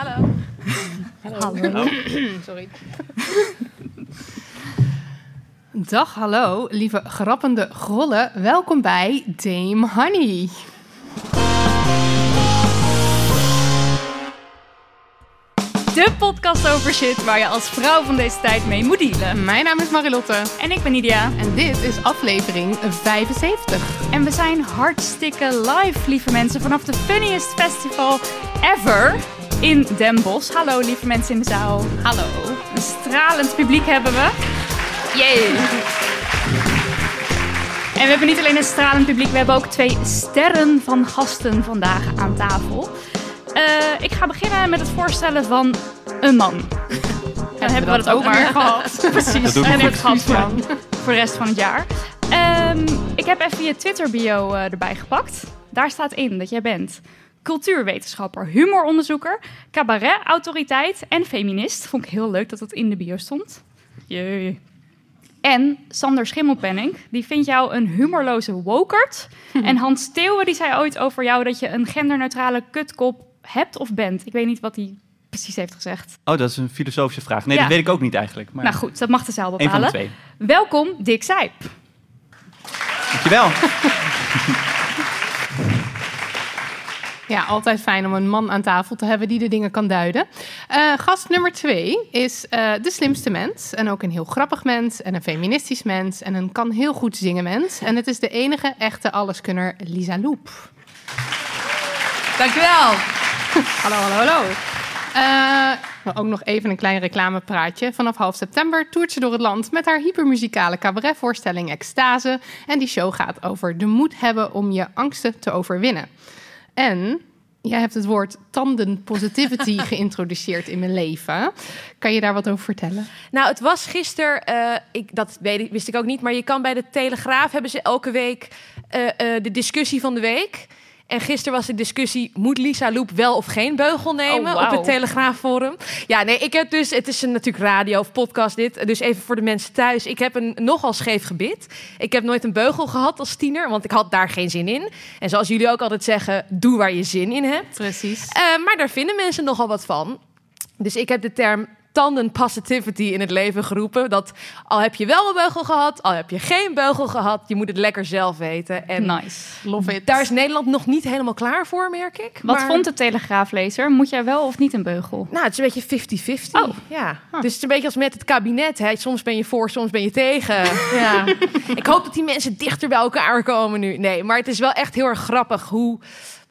Hallo. Hallo. Sorry. Dag, hallo, lieve grappende grollen. Welkom bij Dame Honey. De podcast over shit waar je als vrouw van deze tijd mee moet dealen. Mijn naam is Marilotte En ik ben Nidia. en dit is aflevering 75. En we zijn hartstikke live, lieve mensen, vanaf de funniest festival ever in Den Bosch. Hallo, lieve mensen in de zaal. Hallo. Een stralend publiek hebben we. Yay. En we hebben niet alleen een stralend publiek, we hebben ook twee sterren van gasten vandaag aan tafel. Eh, ik ga beginnen met het voorstellen van een man. En dan hebben we dat ook maar gehad. Precies. En goed. ik gehad van voor de rest van het jaar. Ehm, ik heb even je Twitter bio eh, erbij gepakt. Daar staat in dat jij bent cultuurwetenschapper, humoronderzoeker, cabaretautoriteit en feminist. Vond ik heel leuk dat dat in de bio stond. Jee. En Sander Schimmelpenning, die vindt jou een humorloze wokert. En Hans Steeuwen, die zei ooit over jou dat je een genderneutrale kutkop hebt of bent. Ik weet niet wat hij precies heeft gezegd. Oh, dat is een filosofische vraag. Nee, Ja. dat weet ik ook niet eigenlijk. Maar Nou goed, dat mag de zaal een van de bepalen. twee. Welkom, Dick Zijp. Dankjewel. Ja, altijd fijn om een man aan tafel te hebben die de dingen kan duiden. Eh, gast nummer twee is eh, de slimste mens. En ook een heel grappig mens en een feministisch mens. En een kan heel goed zingen mens. En het is de enige echte alleskunner Lisa Loep. Dankjewel. Hallo, hallo, hallo. Eh, maar ook nog even een klein reclamepraatje. Vanaf half september toert ze door het land met haar hypermuzikale cabaretvoorstelling Extase. En die show gaat over de moed hebben om je angsten te overwinnen. En jij hebt het woord tandenpositivity geïntroduceerd in mijn leven. Kan je daar wat over vertellen? Nou, het was gisteren, eh, ik, dat wist ik ook niet, maar je kan bij de Telegraaf hebben ze elke week eh, eh, de discussie van de week. En gisteren was de discussie, moet Lisa Loep wel of geen beugel nemen Oh, op het Telegraafforum? Ja, nee, ik heb dus, het is een, natuurlijk radio of podcast dit, dus even voor de mensen thuis. Ik heb een nogal scheef gebit. Ik heb nooit een beugel gehad als tiener, want ik had daar geen zin in. En zoals jullie ook altijd zeggen, doe waar je zin in hebt. Precies. Eh, maar daar vinden mensen nogal wat van. Dus ik heb de term tanden positivity in het leven geroepen. Dat al heb je wel een beugel gehad, al heb je geen beugel gehad, je moet het lekker zelf weten. En Nice. Love it. daar is Nederland nog niet helemaal klaar voor, merk ik. Wat Maar- vond de Telegraaflezer? Moet jij wel of niet een beugel? Nou, het is een beetje 50-50. Oh. Ja. Dus het is een beetje als met het kabinet. Hè. Soms ben je voor, soms ben je tegen. ja. Ik hoop dat die mensen dichter bij elkaar komen nu. Nee, maar het is wel echt heel erg grappig hoe...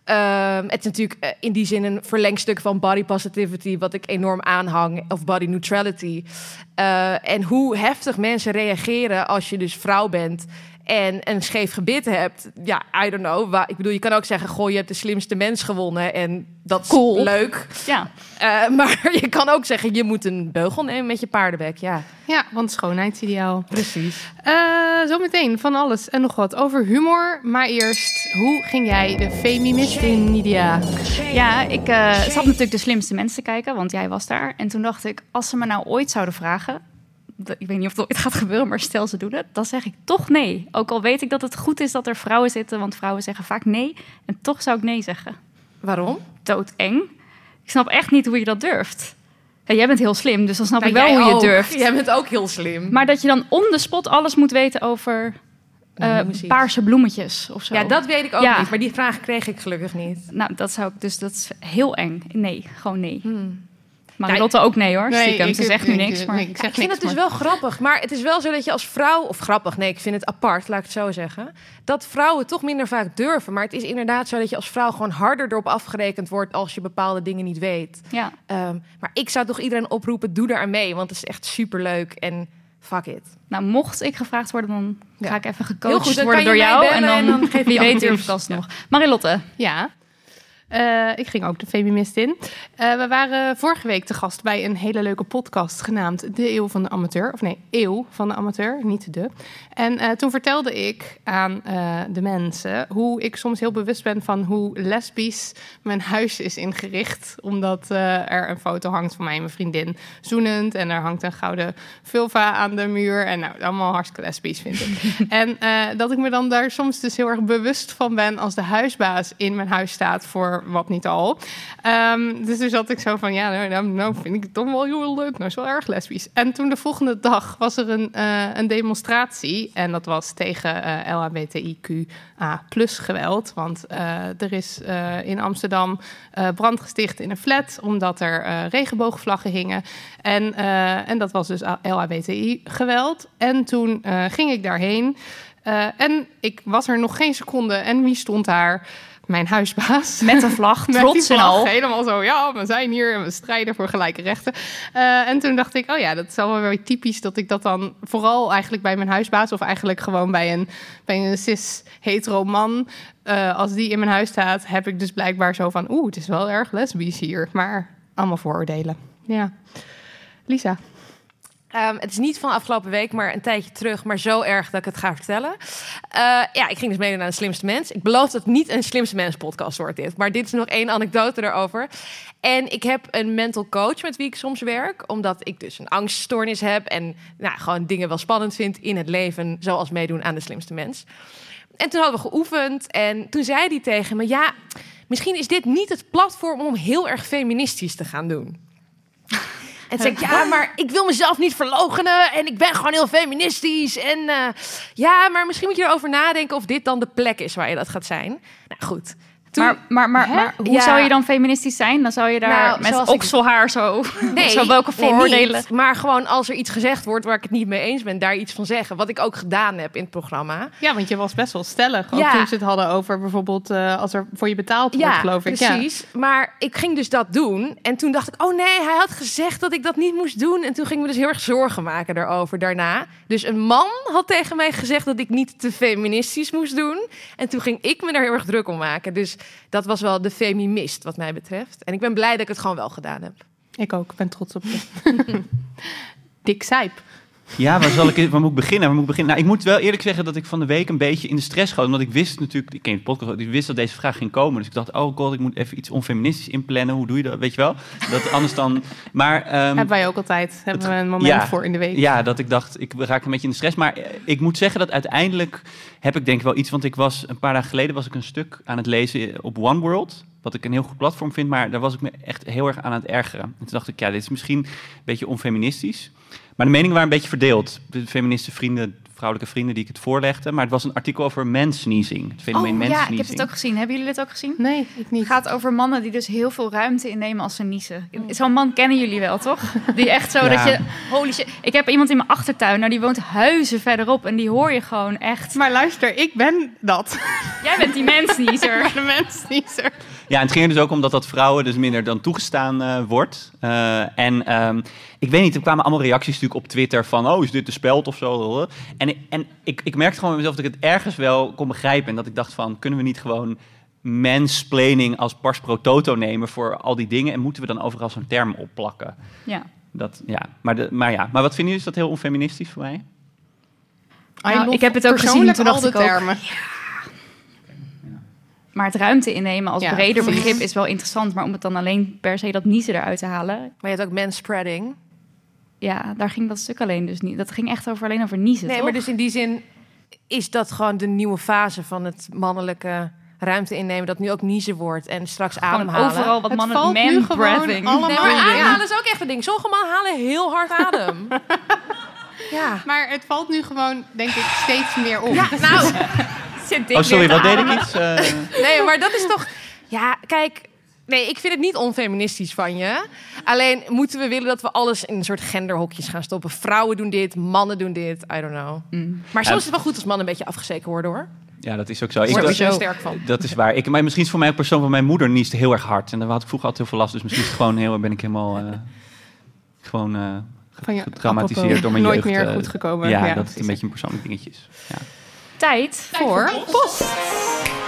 ehm, het is natuurlijk eh, in die zin een verlengstuk van body positivity, wat ik enorm aanhang, of body neutrality. Eh, en hoe heftig mensen reageren als je dus vrouw bent en een scheef gebit hebt. Ja, I don't know. Wa- Ik bedoel, je kan ook zeggen, goh, je hebt de slimste mens gewonnen en dat is Cool. leuk. Ja. Eh, maar je kan ook zeggen, je moet een beugel nemen met je paardenbek. Ja, Ja, want schoonheidsideaal. precies. Eh, zometeen van alles en nog wat over humor. Maar eerst, hoe ging jij de feminist in, Nidia? Ja, ik eh, zat natuurlijk de slimste mensen te kijken, want jij was daar. En toen dacht ik, als ze me nou ooit zouden vragen... Ik weet niet of het ooit gaat gebeuren, maar stel ze doen het. Dan zeg ik toch nee. Ook al weet ik dat het goed is dat er vrouwen zitten, want vrouwen zeggen vaak nee. En toch zou ik nee zeggen. Waarom? Doodeng. Ik snap echt niet hoe je dat durft. Ja, jij bent heel slim, dus dan snap Nou, ik wel hoe je durft. Jij bent ook heel slim. Maar dat je dan on the spot alles moet weten over Eh, paarse bloemetjes of zo. Ja, dat weet ik ook Ja. niet. Maar die vraag kreeg ik gelukkig niet. Nou, dat zou ik dus, dat is heel eng. Nee, gewoon nee. Hmm. Marilotte ook nee hoor, Nee, stiekem. ik- Ze zegt nu ik- niks, ik- maar... nee, ik Ja, zeg ik vind niks, het dus maar- wel grappig. Maar het is wel zo dat je als vrouw... Of grappig, nee, ik vind het apart, laat ik het zo zeggen. Dat vrouwen toch minder vaak durven. Maar het is inderdaad zo dat je als vrouw gewoon harder erop afgerekend wordt... als je bepaalde dingen niet weet. Ja. Ehm, maar ik zou toch iedereen oproepen, doe daar aan mee. Want het is echt superleuk en fuck it. Nou, mocht ik gevraagd worden, dan Ja. ga ik even Heel gecoacht goed, dan worden door jou. En dan, en dan geef je weet durf ik alsnog. Marilotte, Ja. Eh, ik ging ook de feminist in. Eh, we waren vorige week te gast bij een hele leuke podcast genaamd De Eeuw van de Amateur. Of nee, Eeuw van de Amateur, niet de. En eh, toen vertelde ik aan de mensen hoe ik soms heel bewust ben van hoe lesbisch mijn huis is ingericht. Omdat er een foto hangt van mij en mijn vriendin zoenend. En er hangt een gouden vulva aan de muur. En nou, allemaal hartstikke lesbisch vind ik. en dat ik me dan daar soms dus heel erg bewust van ben als de huisbaas in mijn huis staat voor wat niet al. Ehm, dus toen zat ik zo van, ja, nou, nou, nou vind ik het toch wel heel leuk. Nou, is wel erg lesbisch. En toen de volgende dag was er een, eh, een demonstratie. En dat was tegen eh LHBTIQA plus geweld. Want eh, er is in Amsterdam brand gesticht in een flat... omdat er regenboogvlaggen hingen. En, en dat was dus LHBTI-geweld. En toen ging ik daarheen... En ik was er nog geen seconde. En wie stond daar? Mijn huisbaas. met een vlag, trots en al. Helemaal zo, ja, we zijn hier en we strijden voor gelijke rechten. Eh, en toen dacht ik, oh ja, dat is wel weer typisch dat ik dat dan vooral eigenlijk bij mijn huisbaas... of eigenlijk gewoon bij een, bij een cis-hetero man... eh, als die in mijn huis staat, heb ik dus blijkbaar zo van... oeh, het is wel erg lesbisch hier. Maar allemaal vooroordelen. Ja. Lisa. Ehm, het is niet van afgelopen week, maar een tijdje terug. Maar zo erg dat ik het ga vertellen. Eh, ja, ik ging dus meedoen aan de Slimste Mens. Ik beloof dat het niet een Slimste Mens podcast wordt dit. Maar dit is nog één anekdote daarover. En ik heb een mental coach met wie ik soms werk. Omdat ik dus een angststoornis heb. En nou, gewoon dingen wel spannend vind in het leven. Zoals meedoen aan de Slimste Mens. En toen hadden we geoefend. En toen zei hij tegen me... Ja, misschien is dit niet het platform om heel erg feministisch te gaan doen. En zei ik, ja, maar ik wil mezelf niet verlogenen en ik ben gewoon heel feministisch. En eh, ja, maar misschien moet je erover nadenken of dit dan de plek is waar je dat gaat zijn. Nou goed. Toen, Maar, maar, maar, maar hoe Ja. zou je dan feministisch zijn? Dan zou je daar Nou, met zoals ik- okselhaar zo... nee, zo welke nee, vooroordelen... maar gewoon als er iets gezegd wordt waar ik het niet mee eens ben, daar iets van zeggen. Wat ik ook gedaan heb in het programma. Ja, want je was best wel stellig. Ook Ja. toen ze het hadden over bijvoorbeeld eh, als er voor je betaald wordt, geloof ik. Ja. precies. Maar ik ging dus dat doen. En toen dacht ik, oh nee, hij had gezegd dat ik dat niet moest doen. En toen ging ik me dus heel erg zorgen maken daarover daarna. Dus een man had tegen mij gezegd dat ik niet te feministisch moest doen. En toen ging ik me daar heel erg druk om maken. Dus dat was wel de femimist wat mij betreft. En ik ben blij dat ik het gewoon wel gedaan heb. Ik ook, ik ben trots op je. Dick Sijp. Ja, waar, zal ik, waar moet ik beginnen? Waar moet ik, beginnen? Nou, ik moet wel eerlijk zeggen dat ik van de week een beetje in de stress schoot. Omdat ik wist natuurlijk, ik ken de podcast, ik wist dat deze vraag ging komen. Dus ik dacht, oh god, ik moet even iets onfeministisch inplannen. Hoe doe je dat? Weet je wel? Dat anders dan. Maar. ehm, Hebben wij ook altijd. Hebben we een moment ja, voor in de week. Ja, dat ik dacht, ik raak een beetje in de stress. Maar eh, ik moet zeggen dat uiteindelijk heb ik denk ik wel iets. Want ik was een paar dagen geleden was ik een stuk aan het lezen op One World. Wat ik een heel goed platform vind. Maar daar was ik me echt heel erg aan het ergeren. En toen dacht ik, ja, dit is misschien een beetje onfeministisch. Maar de meningen waren een beetje verdeeld. De feministe vrienden, vrouwelijke vrienden die ik het voorlegde. Maar het was een artikel over mansneezing. Het fenomeen Oh ja, ik heb het ook gezien. Hebben jullie dit ook gezien? Nee, ik niet. Het gaat over mannen die dus heel veel ruimte innemen als ze niezen. Zo'n man kennen jullie wel, toch? Die echt zo Ja. dat je... Holy shit. Ik heb iemand in mijn achtertuin, nou die woont huizen verderop. En die hoor je gewoon echt... Maar luister, ik ben dat. Jij bent die mensniezer. de mens niet zo. Ja, en het ging er dus ook om dat dat vrouwen dus minder dan toegestaan eh, wordt. Eh, en ehm, ik weet niet, er kwamen allemaal reacties natuurlijk op Twitter van... oh, is dit de speld of zo? En, en ik, ik merkte gewoon bij mezelf dat ik het ergens wel kon begrijpen. En dat ik dacht van, kunnen we niet gewoon mansplaining als pars pro toto nemen... voor al die dingen? En moeten we dan overal zo'n term opplakken? Ja. Dat, ja. Maar, de, maar ja, maar wat vinden jullie? Is dat heel onfeministisch voor mij? Nou, ik heb het ook gezien, Persoonlijk toen dacht al de ik ook, termen. Maar het ruimte innemen als Ja, breder precies. begrip is wel interessant. Maar om het dan alleen per se dat niezen eruit te halen... Maar je hebt ook manspreading. Ja, daar ging dat stuk alleen dus niet. Dat ging echt over, alleen over niezen, Nee, toch? maar dus in die zin is dat gewoon de nieuwe fase van het mannelijke ruimte innemen. Dat nu ook niezen wordt en straks Gewoon ademhalen. overal wat mannen man breathing. allemaal Nee, maar Ja. ademhalen is ook echt een ding. Sommige mannen halen heel hard adem. Ja. Maar het valt nu gewoon, denk ik, steeds meer op. Ja, nou, Oh, sorry, wat deed ik iets? eh? Nee, maar dat is toch... Ja, kijk... Nee, ik vind het niet onfeministisch van je. Alleen moeten we willen dat we alles in een soort genderhokjes gaan stoppen. Vrouwen doen dit, mannen doen dit, I don't know. Maar soms Ja. is het wel goed als mannen een beetje afgezeken worden, hoor. Ja, dat is ook zo. Daar word dat, zo sterk van. dat is waar. Ik, maar misschien is voor mij ook persoon van mijn moeder niest heel erg hard. En daar had ik vroeger altijd heel veel last. Dus misschien is het gewoon heel, ben ik helemaal eh, gewoon eh, getraumatiseerd apropos, door mijn nooit jeugd. meer eh, goed gekomen. Ja, Ja, dat het precies. een beetje een persoonlijk dingetje is. Ja. Tijd Voor post.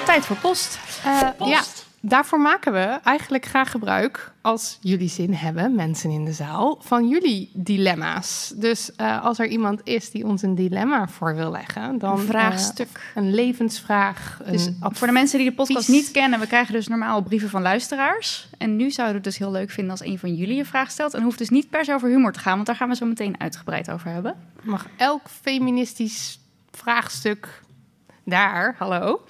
Tijd voor post. Eh, ja, daarvoor maken we eigenlijk graag gebruik, als jullie zin hebben, mensen in de zaal, van jullie dilemma's. Dus eh, als er iemand is die ons een dilemma voor wil leggen, dan Een vraagstuk. eh, een levensvraag. Dus voor de mensen die de podcast niet kennen, we krijgen dus normaal brieven van luisteraars. En nu zouden we het dus heel leuk vinden als een van jullie een vraag stelt. En hoeft dus niet per se over humor te gaan, want daar gaan we zo meteen uitgebreid over hebben. mag elk feministisch vraagstuk daar, hallo.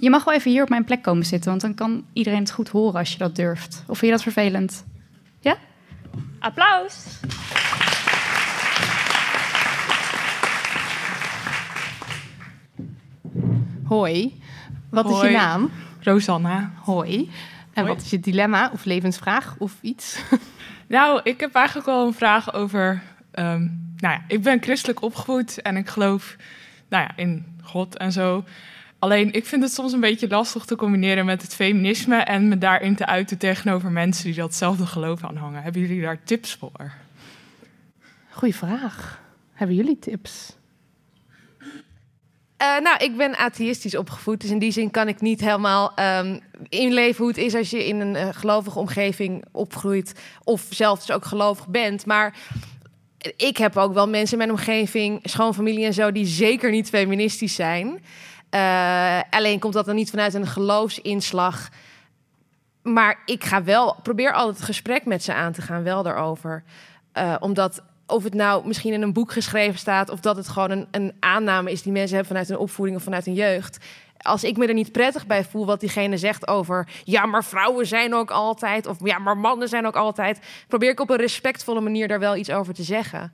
Je mag wel even hier op mijn plek komen zitten, want dan kan iedereen het goed horen als je dat durft. Of vind je dat vervelend? Ja? Applaus! Hoi, wat is je naam? Rosanna. Hoi. En wat is je dilemma of levensvraag of iets? Nou, ik heb eigenlijk wel een vraag over. ehm, nou ja, ik ben christelijk opgevoed en ik geloof nou ja, in God en zo. Alleen ik vind het soms een beetje lastig te combineren met het feminisme en me daarin te uiten tegenover mensen die datzelfde geloof aanhangen. Hebben jullie daar tips voor? Goeie vraag. Hebben jullie tips? Eh, nou, ik ben atheïstisch opgevoed. Dus in die zin kan ik niet helemaal ehm, inleven hoe het is als je in een eh, gelovige omgeving opgroeit. Of zelf dus ook gelovig bent. Maar ik heb ook wel mensen in mijn omgeving, schoonfamilie en zo, die zeker niet feministisch zijn. Eh, alleen komt dat dan niet vanuit een geloofsinslag. Maar ik ga wel, probeer altijd het gesprek met ze aan te gaan, wel daarover. Eh, omdat of het nou misschien in een boek geschreven staat, of dat het gewoon een, een aanname is die mensen hebben vanuit hun opvoeding of vanuit hun jeugd. Als ik me er niet prettig bij voel wat diegene zegt over. Ja, maar vrouwen zijn ook altijd. Of ja, maar mannen zijn ook altijd. Probeer ik op een respectvolle manier daar wel iets over te zeggen.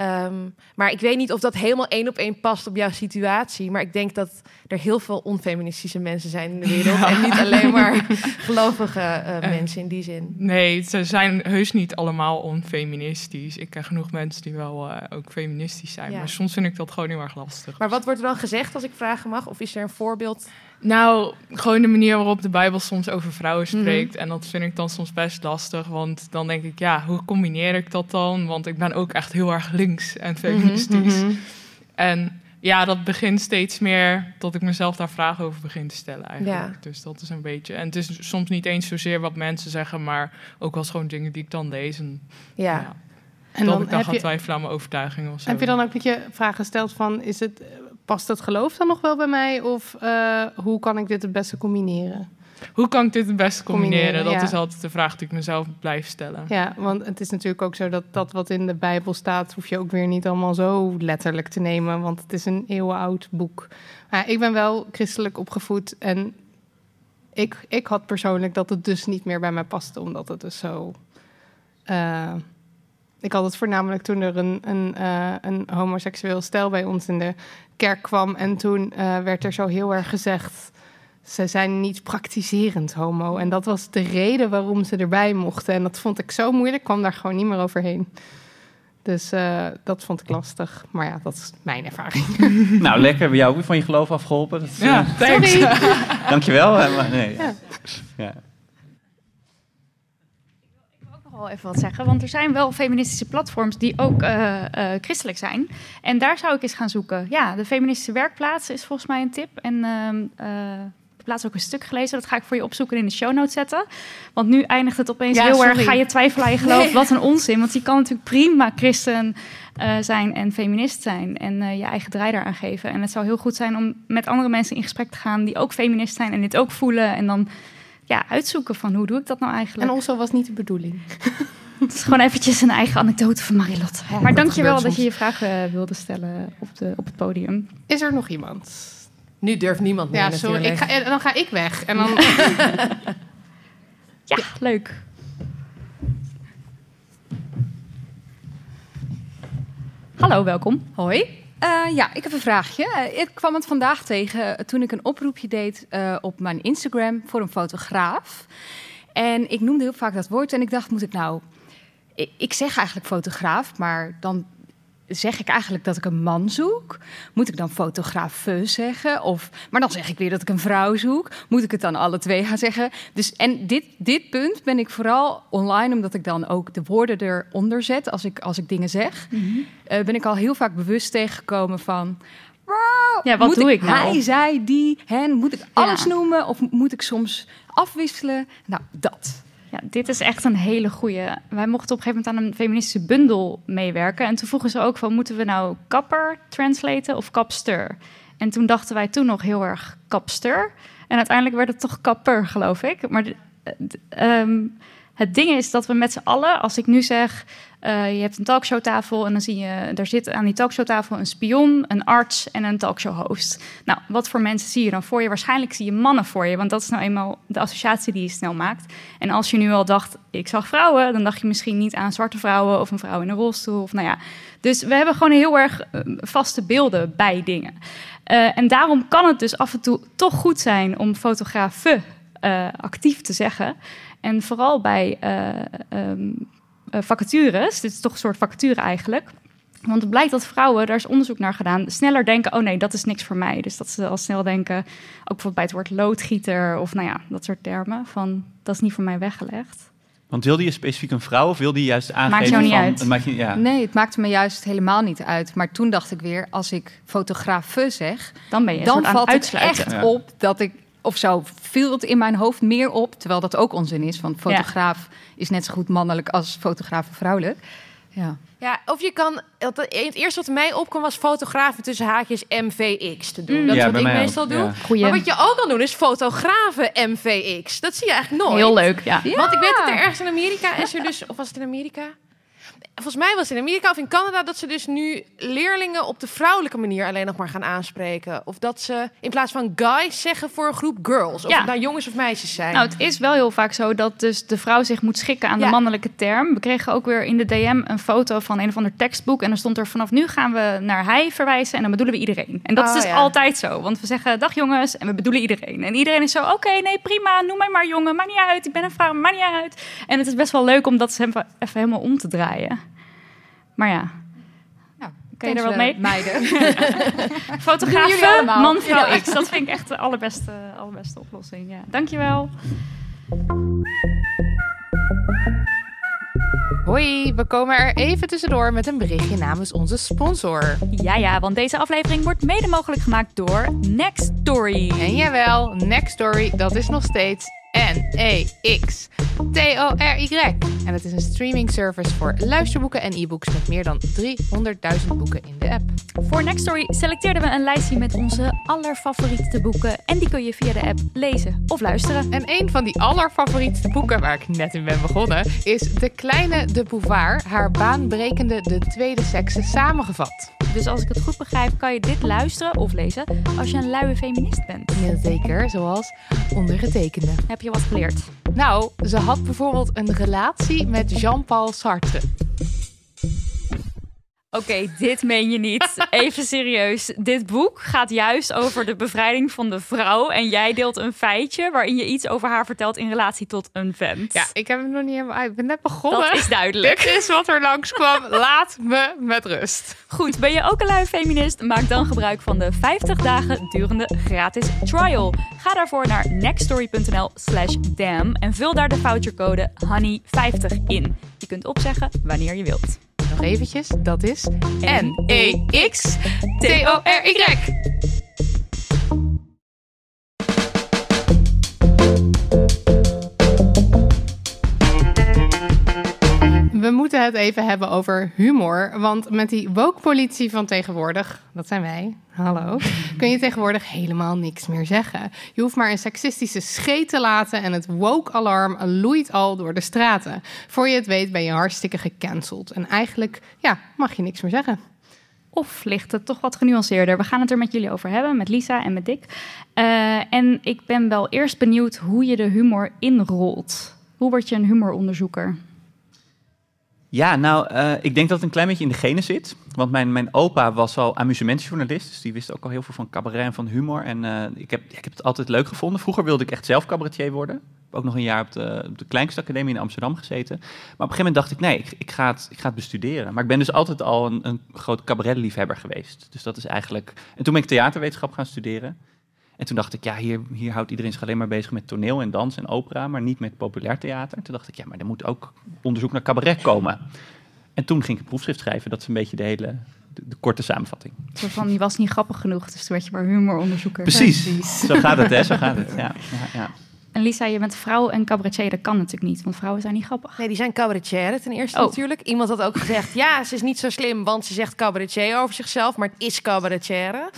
Ehm, maar ik weet niet of dat helemaal één op één past op jouw situatie. Maar ik denk dat er heel veel onfeministische mensen zijn in de wereld. En niet alleen maar gelovige eh, Eh. mensen in die zin. Nee, ze zijn heus niet allemaal onfeministisch. Ik ken genoeg mensen die wel eh, ook feministisch zijn. Ja. Maar soms vind ik dat gewoon heel erg lastig. Maar wat wordt er dan gezegd als ik vragen mag? Of is er een voorbeeld? Nou, gewoon de manier waarop de Bijbel soms over vrouwen Mhm. spreekt. En dat vind ik dan soms best lastig. Want dan denk ik, ja, hoe combineer ik dat dan? Want ik ben ook echt heel erg links en feministisch. Mhm, mhm. En ja, dat begint steeds meer dat ik mezelf daar vragen over begin te stellen eigenlijk. Ja. Dus dat is een beetje... En het is soms niet eens zozeer wat mensen zeggen... maar ook wel gewoon dingen die ik dan lees. En, Ja. En dat dan ik dan heb ga je- twijfelen aan mijn overtuigingen of zo. Heb je dan ook dat je vragen gesteld van, is het, past het geloof dan nog wel bij mij? Of eh, hoe kan ik dit het beste combineren? Hoe kan ik dit het beste combineren? Combineren, dat ja. is altijd de vraag die ik mezelf blijf stellen. Ja, want het is natuurlijk ook zo dat dat wat in de Bijbel staat, hoef je ook weer niet allemaal zo letterlijk te nemen, want het is een eeuwenoud boek. Maar ik ben wel christelijk opgevoed en ik, ik had persoonlijk dat het dus niet meer bij mij paste, omdat het dus zo. eh, ik had het voornamelijk toen er een, een, eh, een homoseksueel stel bij ons in de kerk kwam. En toen eh, werd er zo heel erg gezegd. Ze zijn niet praktiserend homo. En dat was de reden waarom ze erbij mochten. En dat vond ik zo moeilijk, kwam daar gewoon niet meer overheen. Dus eh, dat vond ik lastig. Maar ja, dat is mijn ervaring. nou, lekker. Hebben jou ook weer van je geloof afgeholpen. Dat, is, Ja, eh, thanks. Sorry. Dankjewel. maar nee. Ja. Ja. Wel even wat zeggen. Want er zijn wel feministische platforms die ook eh, eh, christelijk zijn. En daar zou ik eens gaan zoeken. Ja, de feministische werkplaats is volgens mij een tip. En ehm eh, ik heb laatst ook een stuk gelezen. Dat ga ik voor je opzoeken en in de show notes zetten. Want nu eindigt het opeens Ja, heel sorry. erg. Ga je twijfelen aan je geloof? Nee. Wat een onzin. Want je kan natuurlijk prima christen zijn en feminist zijn. En je eigen draai daaraan geven. En het zou heel goed zijn om met andere mensen in gesprek te gaan... die ook feminist zijn en dit ook voelen. En dan ja, uitzoeken van hoe doe ik dat nou eigenlijk. En also was niet de bedoeling. Het is gewoon eventjes een eigen anekdote van Marilotte. maar dat dankjewel gebeurt dat je je vragen wilde stellen op, de, op het podium. Is er nog iemand? Nu durft niemand meer Ja, sorry. Ik ga, en dan ga ik weg. En dan... Ja, leuk. Hallo, welkom. Hoi. Eh, ja, ik heb een vraagje. Eh, ik kwam het vandaag tegen toen ik een oproepje deed eh, op mijn Instagram voor een fotograaf. En ik noemde heel vaak dat woord en ik dacht, moet ik nou... Ik zeg eigenlijk fotograaf, maar dan zeg ik eigenlijk dat ik een man zoek? Moet ik dan fotograaf zeggen? Of, maar dan zeg ik weer dat ik een vrouw zoek. Moet ik het dan alle twee gaan zeggen? Dus, en dit, dit punt ben ik vooral online, omdat ik dan ook de woorden eronder zet als ik, als ik dingen zeg. Eh, ben ik al heel vaak bewust tegengekomen van. "Wow, Ja, wat moet doe ik nou?" Hij, zij, die, hen. Moet ik alles noemen of moet ik soms afwisselen? Nou, dat. Ja, dit is echt een hele goede. Wij mochten op een gegeven moment aan een feministische bundel meewerken. En toen vroegen ze ook van, moeten we nou kapper translaten of kapster? En toen dachten wij toen nog heel erg kapster. En uiteindelijk werd het toch kapper, geloof ik. Maar d- ehm, het ding is dat we met z'n allen, als ik nu zeg... eh, je hebt een talkshowtafel en dan zie je... daar zit aan die talkshowtafel een spion, een arts en een talkshow-host. Nou, wat voor mensen zie je dan voor je? Waarschijnlijk zie je mannen voor je, want dat is nou eenmaal de associatie die je snel maakt. En als je nu al dacht, ik zag vrouwen, dan dacht je misschien niet aan zwarte vrouwen of een vrouw in een rolstoel. Of nou ja. Dus we hebben gewoon heel erg eh, vaste beelden bij dingen. Eh, en daarom kan het dus af en toe toch goed zijn om fotografen actief te zeggen. En vooral bij eh, ehm, eh, vacatures, dit is toch een soort vacature eigenlijk. Want het blijkt dat vrouwen, daar is onderzoek naar gedaan, sneller denken: oh nee, dat is niks voor mij. Dus dat ze al snel denken, ook bijvoorbeeld bij het woord loodgieter of nou ja, dat soort termen, van dat is niet voor mij weggelegd. Want wilde je specifiek een vrouw of wilde je juist aangeven jou niet van... uit. Het maakt je, ja. Nee, het maakte me juist helemaal niet uit. Maar toen dacht ik weer, als ik fotografe zeg, Dan ben je dan valt het echt Ja. op dat ik, of zo viel het in mijn hoofd meer op, terwijl dat ook onzin is. Want fotograaf is net zo goed mannelijk als fotograaf vrouwelijk. Ja. Ja, of je kan... Het het eerste wat mij opkwam was fotografen tussen haakjes MVX te doen. Mm. Dat is Ja, wat ik mij ook, meestal doe. ja. Goeie. Maar wat je ook kan doen is fotografen MVX. Dat zie je eigenlijk nooit. Heel leuk, ja. Want ik weet dat er ergens in Amerika is er dus... Of was het in Amerika? Volgens mij was het in Amerika of in Canada dat ze dus nu leerlingen op de vrouwelijke manier alleen nog maar gaan aanspreken. Of dat ze in plaats van guys zeggen voor een groep girls. Of Ja. het nou jongens of meisjes zijn. Nou, het is wel heel vaak zo dat dus de vrouw zich moet schikken aan de mannelijke term. We kregen ook weer in de DM een foto van een of ander tekstboek. En dan stond er vanaf nu gaan we naar hij verwijzen. En dan bedoelen we iedereen. En dat Oh, is dus ja. altijd zo. Want we zeggen dag jongens en we bedoelen iedereen. En iedereen is zo, oké, nee, prima. Noem mij maar jongen. Maakt niet uit. Ik ben een vrouw. Maakt niet uit. En het is best wel leuk om dat even helemaal om te draaien. Maar ja, Nou, Kan je er wat mee? eh, Meiden. jullie fotografen, allemaal. man, vrouw, Ja. X. Dat vind ik echt de allerbeste, allerbeste oplossing. Ja. Dankjewel. Hoi, we komen er even tussendoor met een berichtje namens onze sponsor. Ja, ja, want deze aflevering wordt mede mogelijk gemaakt door Next Story. En jawel, Next Story, dat is nog steeds N-E-X. T-O-R-Y. En het is een streaming service voor luisterboeken en e-books met meer dan 300.000 boeken in de app. Voor Next Story selecteerden we een lijstje met onze allerfavoriete boeken. En die kun je via de app lezen of luisteren. En een van die allerfavorietste boeken waar ik net in ben begonnen is De Kleine de Beauvoir, haar baanbrekende De Tweede Sekse samengevat. Dus als ik het goed begrijp, kan je dit luisteren of lezen als je een luie feminist bent. Jazeker, zoals ondergetekende. Heb je wat geleerd? Nou, ze had bijvoorbeeld een relatie met Jean-Paul Sartre. Oké, dit meen je niet. Even serieus. Dit boek gaat juist over de bevrijding van de vrouw. En jij deelt een feitje waarin je iets over haar vertelt in relatie tot een vent. Ja, ik heb hem nog niet helemaal uit. Ik ben net begonnen. Dat is duidelijk. Dit is wat er langskwam. Laat me met rust. Goed, ben je ook een lui feminist? Maak dan gebruik van de 50 dagen durende gratis trial. Ga daarvoor naar nextstory.nl slash damn en vul daar de vouchercode HONEY50 in. Je kunt opzeggen wanneer je wilt. Eventjes, dat is N-E-X-T-O-R-Y. We moeten het even hebben over humor. Want met die woke-politie van tegenwoordig, dat zijn wij, hallo, kun je tegenwoordig helemaal niks meer zeggen. Je hoeft maar een seksistische scheet te laten en het woke-alarm loeit al door de straten. Voor je het weet ben je hartstikke gecanceld. En eigenlijk, ja, mag je niks meer zeggen. Of ligt het toch wat genuanceerder? We gaan het er met jullie over hebben, met Lisa en met Dick. Eh, en ik ben wel eerst benieuwd hoe je de humor inrolt. Hoe word je een humoronderzoeker? Ja, nou, eh, ik denk dat het een klein beetje in de genen zit. Want mijn, mijn opa was al amusementsjournalist. Dus die wist ook al heel veel van cabaret en van humor. En eh, ik, heb, ik heb het altijd leuk gevonden. Vroeger wilde ik echt zelf cabaretier worden. Ik heb ook nog een jaar op de, op de Kleinkunstacademie in Amsterdam gezeten. Maar op een gegeven moment dacht ik, nee, ik, ik, ga, het, ik ga het bestuderen. Maar ik ben dus altijd al een, een groot cabaretliefhebber geweest. Dus dat is eigenlijk... En toen ben ik theaterwetenschap gaan studeren. En toen dacht ik, ja, hier, hier houdt iedereen zich alleen maar bezig met toneel en dans en opera, maar niet met populair theater. En toen dacht ik, ja, maar er moet ook onderzoek naar cabaret komen. En toen ging ik een proefschrift schrijven. Dat is een beetje de hele de, de korte samenvatting. Zo van, je was niet grappig genoeg, dus toen werd je maar humoronderzoeker. Precies. Zo gaat het, hè? Zo gaat het, ja. ja, ja. En Lisa, je bent vrouw en cabaretier, dat kan natuurlijk niet, want vrouwen zijn niet grappig. Nee, die zijn cabaretier ten eerste Oh. natuurlijk. Iemand had ook gezegd, ja, ze is niet zo slim, want ze zegt cabaretier over zichzelf, maar het is cabaretier.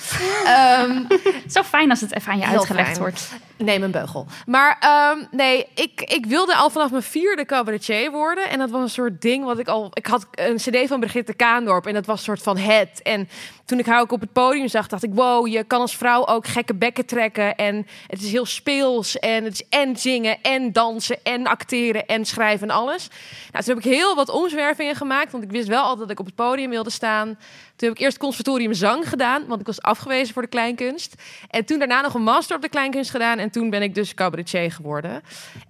Ehm, Zo fijn als het even aan je uitgelegd fijn. wordt. Neem een beugel. Maar ehm, nee, ik, ik wilde al vanaf mijn vierde cabaretier worden. En dat was een soort ding wat ik al... Ik had een cd van Brigitte Kaandorp en dat was een soort van het. En toen ik haar ook op het podium zag, dacht ik... wow, je kan als vrouw ook gekke bekken trekken. En het is heel speels. En het is en zingen en dansen en acteren en schrijven en alles. Nou, toen heb ik heel wat omzwervingen gemaakt. Want ik wist wel altijd dat ik op het podium wilde staan. Toen heb ik eerst conservatorium zang gedaan, want ik was afgewezen voor de kleinkunst. En toen daarna nog een master op de kleinkunst gedaan. En toen ben ik dus cabaretier geworden.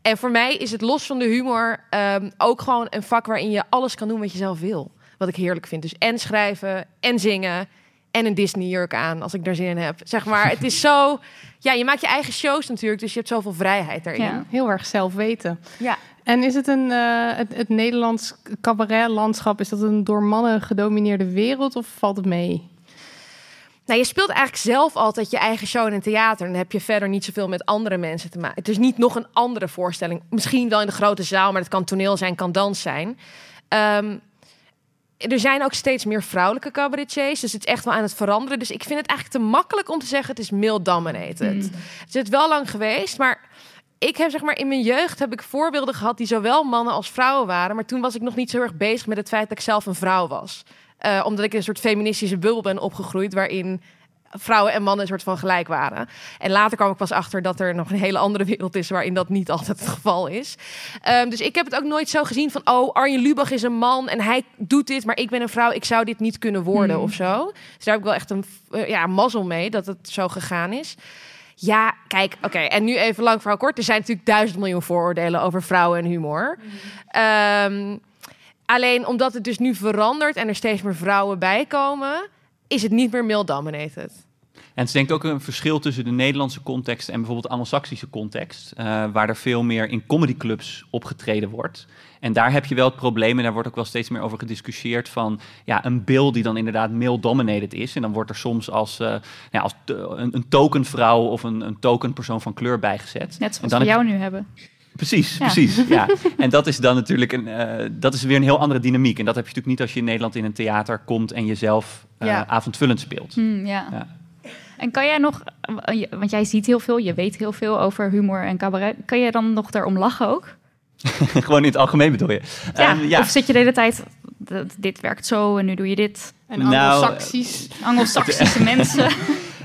En voor mij is het los van de humor ehm, ook gewoon een vak waarin je alles kan doen wat je zelf wil. Wat ik heerlijk vind. Dus en schrijven en zingen en een Disney jurk aan als ik daar zin in heb. Zeg maar, het is zo... Ja, je maakt je eigen shows natuurlijk, dus je hebt zoveel vrijheid daarin. Ja, heel erg zelf weten. Ja. En is het een, eh, het, het Nederlands cabaretlandschap, is dat een door mannen gedomineerde wereld of valt het mee? Nou, je speelt eigenlijk zelf altijd je eigen show in een theater. En dan heb je verder niet zoveel met andere mensen te maken. Het is niet nog een andere voorstelling. Misschien wel in de grote zaal, maar het kan toneel zijn, kan dans zijn. Ehm, er zijn ook steeds meer vrouwelijke cabaretiers. Dus het is echt wel aan het veranderen. Dus ik vind het eigenlijk te makkelijk om te zeggen... het is male dominated. Het is het wel lang geweest, maar... Ik heb zeg maar in mijn jeugd heb ik voorbeelden gehad die zowel mannen als vrouwen waren. Maar toen was ik nog niet zo erg bezig met het feit dat ik zelf een vrouw was. Eh, omdat ik in een soort feministische bubbel ben opgegroeid waarin vrouwen en mannen een soort van gelijk waren. En later kwam ik pas achter dat er nog een hele andere wereld is waarin dat niet altijd het geval is. Ehm, dus ik heb het ook nooit zo gezien van, oh, Arjen Lubach is een man en hij doet dit, maar ik ben een vrouw, ik zou dit niet kunnen worden Hmm. of zo. Dus daar heb ik wel echt een eh, ja, mazzel mee dat het zo gegaan is. Ja, kijk, oké. En nu even lang verhaal kort. Er zijn natuurlijk duizend miljoen vooroordelen over vrouwen en humor. Ehm, alleen omdat het dus nu verandert en er steeds meer vrouwen bij komen, is het niet meer male dominated. En het is denk ik ook een verschil tussen de Nederlandse context en bijvoorbeeld de Anglo-Saxische context, eh, waar er veel meer in comedyclubs opgetreden wordt. En daar heb je wel het probleem, en daar wordt ook wel steeds meer over gediscussieerd, van ja, een beeld die dan inderdaad male-dominated is. En dan wordt er soms als, eh, ja, als een, een tokenvrouw of een, een tokenpersoon van kleur bijgezet. Net En zoals dan we jou nu hebben. Precies, Ja. precies. Ja. En dat is dan natuurlijk een, eh, dat is weer een heel andere dynamiek. En dat heb je natuurlijk niet als je in Nederland in een theater komt en jezelf eh, Ja. avondvullend speelt. Hmm, ja. Ja. En kan jij nog, eh, want jij ziet heel veel, je weet heel veel over humor en cabaret. Kan jij dan nog daarom lachen ook? Gewoon in het algemeen bedoel je. Ja. Ehm, ja. Of zit je de hele tijd, "D- dit werkt zo en nu doe je dit? En Nou, Anglo-Saxisch. Anglo-Saxische mensen.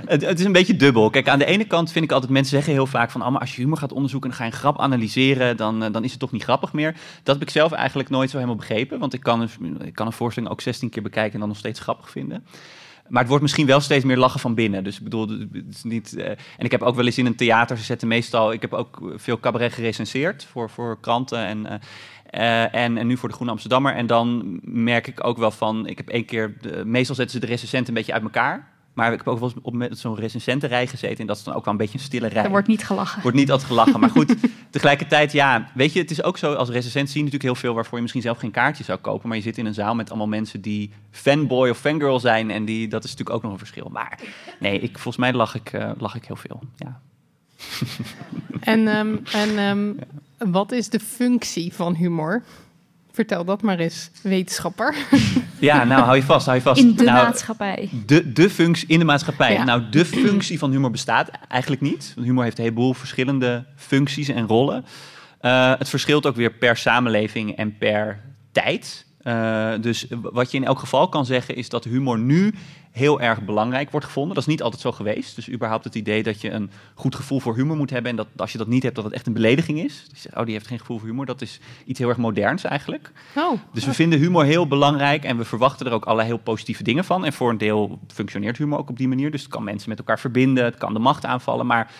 Het, het is een beetje dubbel. Kijk, aan de ene kant vind ik altijd, mensen zeggen heel vaak van, maar als je humor gaat onderzoeken en ga je een grap analyseren, dan, eh, dan is het toch niet grappig meer. Dat heb ik zelf eigenlijk nooit zo helemaal begrepen, want ik kan, een, ik kan een voorstelling ook 16 keer bekijken en dan nog steeds grappig vinden. Maar het wordt misschien wel steeds meer lachen van binnen. Dus ik bedoel, het is niet. eh, en ik heb ook wel eens in een theater, ze zetten meestal. Ik heb ook veel cabaret gerecenseerd voor, voor kranten en. eh, en, en nu voor de Groene Amsterdammer. En dan merk ik ook wel van. Ik heb één keer. Meestal zetten ze de recensenten een beetje uit elkaar. Maar ik heb ook wel eens op met zo'n recensentenrij gezeten. En dat is dan ook wel een beetje een stille rij. Er wordt niet gelachen. Wordt niet altijd gelachen. Maar goed, tegelijkertijd, ja, weet je, het is ook zo, als recensent zie je natuurlijk heel veel waarvoor je misschien zelf geen kaartje zou kopen. Maar je zit in een zaal met allemaal mensen die fanboy of fangirl zijn. En die, dat is natuurlijk ook nog een verschil. Maar nee, ik, volgens mij lach ik, eh, lach ik heel veel. Ja. En, ehm, en ehm, wat is de functie van humor? Vertel dat maar eens, wetenschapper. ja, nou hou je vast, hou je vast. In de nou, maatschappij. De, de functie in de maatschappij. Ja. Nou, de functie van humor bestaat eigenlijk niet. Want humor heeft een heleboel verschillende functies en rollen. Eh, het verschilt ook weer per samenleving en per tijd. Eh, dus wat je in elk geval kan zeggen is dat humor nu heel erg belangrijk wordt gevonden. Dat is niet altijd zo geweest. Dus überhaupt het idee dat je een goed gevoel voor humor moet hebben en dat als je dat niet hebt, dat het echt een belediging is. Dus oh, die heeft geen gevoel voor humor. Dat is iets heel erg moderns eigenlijk. Oh. Dus we vinden humor heel belangrijk en we verwachten er ook allerlei heel positieve dingen van. En voor een deel functioneert humor ook op die manier. Dus het kan mensen met elkaar verbinden, het kan de macht aanvallen, maar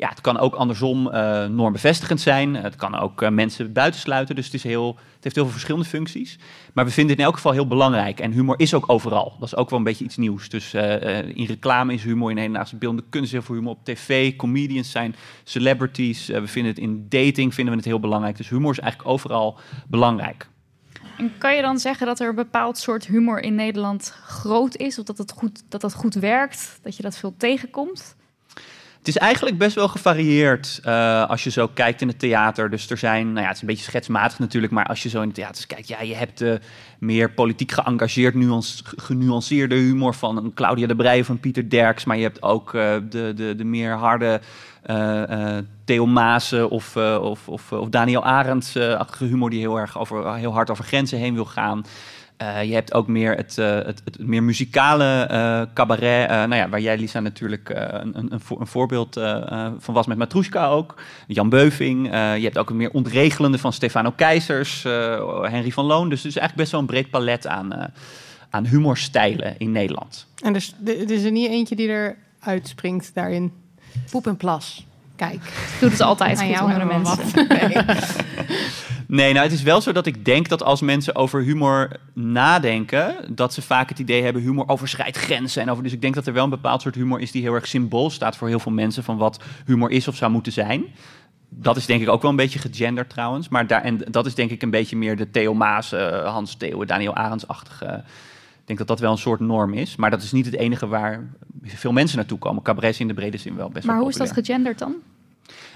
ja, het kan ook andersom eh normbevestigend zijn. Het kan ook eh, mensen buitensluiten. Dus het, is heel, het heeft heel veel verschillende functies. Maar we vinden het in elk geval heel belangrijk. En humor is ook overal. Dat is ook wel een beetje iets nieuws. Dus eh, in reclame is humor, in hedendaagse beeldende kunst heel veel humor. Op tv, comedians zijn celebrities. We vinden het in dating vinden we het heel belangrijk. Dus humor is eigenlijk overal belangrijk. En kan je dan zeggen dat er een bepaald soort humor in Nederland groot is? Of dat het goed, dat dat goed werkt? Dat je dat veel tegenkomt? Het is eigenlijk best wel gevarieerd eh, als je zo kijkt in het theater. Dus er zijn, nou ja, het is een beetje schetsmatig natuurlijk, maar als je zo in het theater kijkt, ja, je hebt de meer politiek geëngageerd, nuance, genuanceerde humor van een Claudia de Breij een Pieter Derks, maar je hebt ook eh, de, de, de meer harde eh, eh, Theo Maassen of, eh, of, of, of Daniel Arendt-achtige humor die heel erg over, heel hard over grenzen heen wil gaan. Eh, je hebt ook meer het, eh, het, het meer muzikale eh, cabaret, eh, nou ja, waar jij Lisa natuurlijk eh, een, een, een, voor- een voorbeeld van was met Matrushka ook. Jan Beuving. Eh, je hebt ook een meer ontregelende van Stefano Keizers, eh, Henry van Loon. Dus het is eigenlijk best wel een breed palet aan, eh, aan humorstijlen in Nederland. En dus, er is er niet eentje die er uitspringt daarin. Poep en plas. Kijk. Doet het altijd Aan goed jou onder mensen. wat. Nee, nou het is wel zo dat ik denk dat als mensen over humor nadenken, dat ze vaak het idee hebben humor overschrijdt grenzen. En over, dus ik denk dat er wel een bepaald soort humor is die heel erg symbool staat voor heel veel mensen van wat humor is of zou moeten zijn. Dat is denk ik ook wel een beetje gegenderd trouwens. Maar daar, en dat is denk ik een beetje meer de Theo Maas, eh, Hans Theo, Daniel Arendsachtige. Ik denk dat dat wel een soort norm is. Maar dat is niet het enige waar veel mensen naartoe komen. Cabaret is in de brede zin wel best Maar wel hoe is dat gegenderd dan?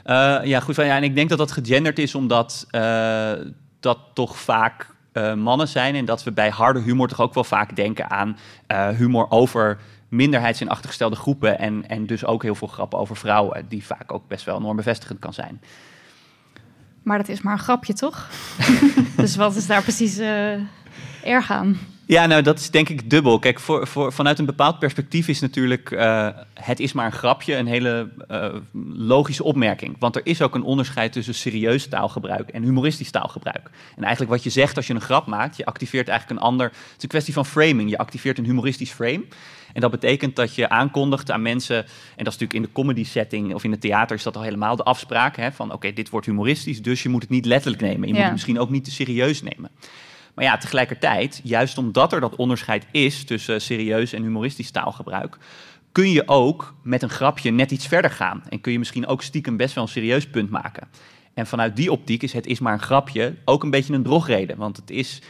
Eh, ja, goed. Ja, en ik denk dat dat gegenderd is omdat eh, dat toch vaak eh, mannen zijn. En dat we bij harde humor toch ook wel vaak denken aan humor over minderheids- en achtergestelde groepen. En, en dus ook heel veel grappen over vrouwen, die vaak ook best wel normbevestigend kan zijn. Maar dat is maar een grapje, toch? dus wat is daar precies erg aan? Ja, nou, dat is denk ik dubbel. Kijk, voor, voor, vanuit een bepaald perspectief is natuurlijk eh, het is maar een grapje een hele eh, logische opmerking. Want er is ook een onderscheid tussen serieus taalgebruik en humoristisch taalgebruik. En eigenlijk wat je zegt als je een grap maakt, je activeert eigenlijk een ander... Het is een kwestie van framing. Je activeert een humoristisch frame. En dat betekent dat je aankondigt aan mensen, en dat is natuurlijk in de comedy setting of in het theater is dat al helemaal de afspraak, hè, van oké, dit wordt humoristisch, dus je moet het niet letterlijk nemen. Je moet het misschien ook niet te serieus nemen. Maar ja, tegelijkertijd, juist omdat er dat onderscheid is tussen serieus en humoristisch taalgebruik, kun je ook met een grapje net iets verder gaan. En kun je misschien ook stiekem best wel een serieus punt maken. En vanuit die optiek is het is maar een grapje ook een beetje een drogreden. Want het is,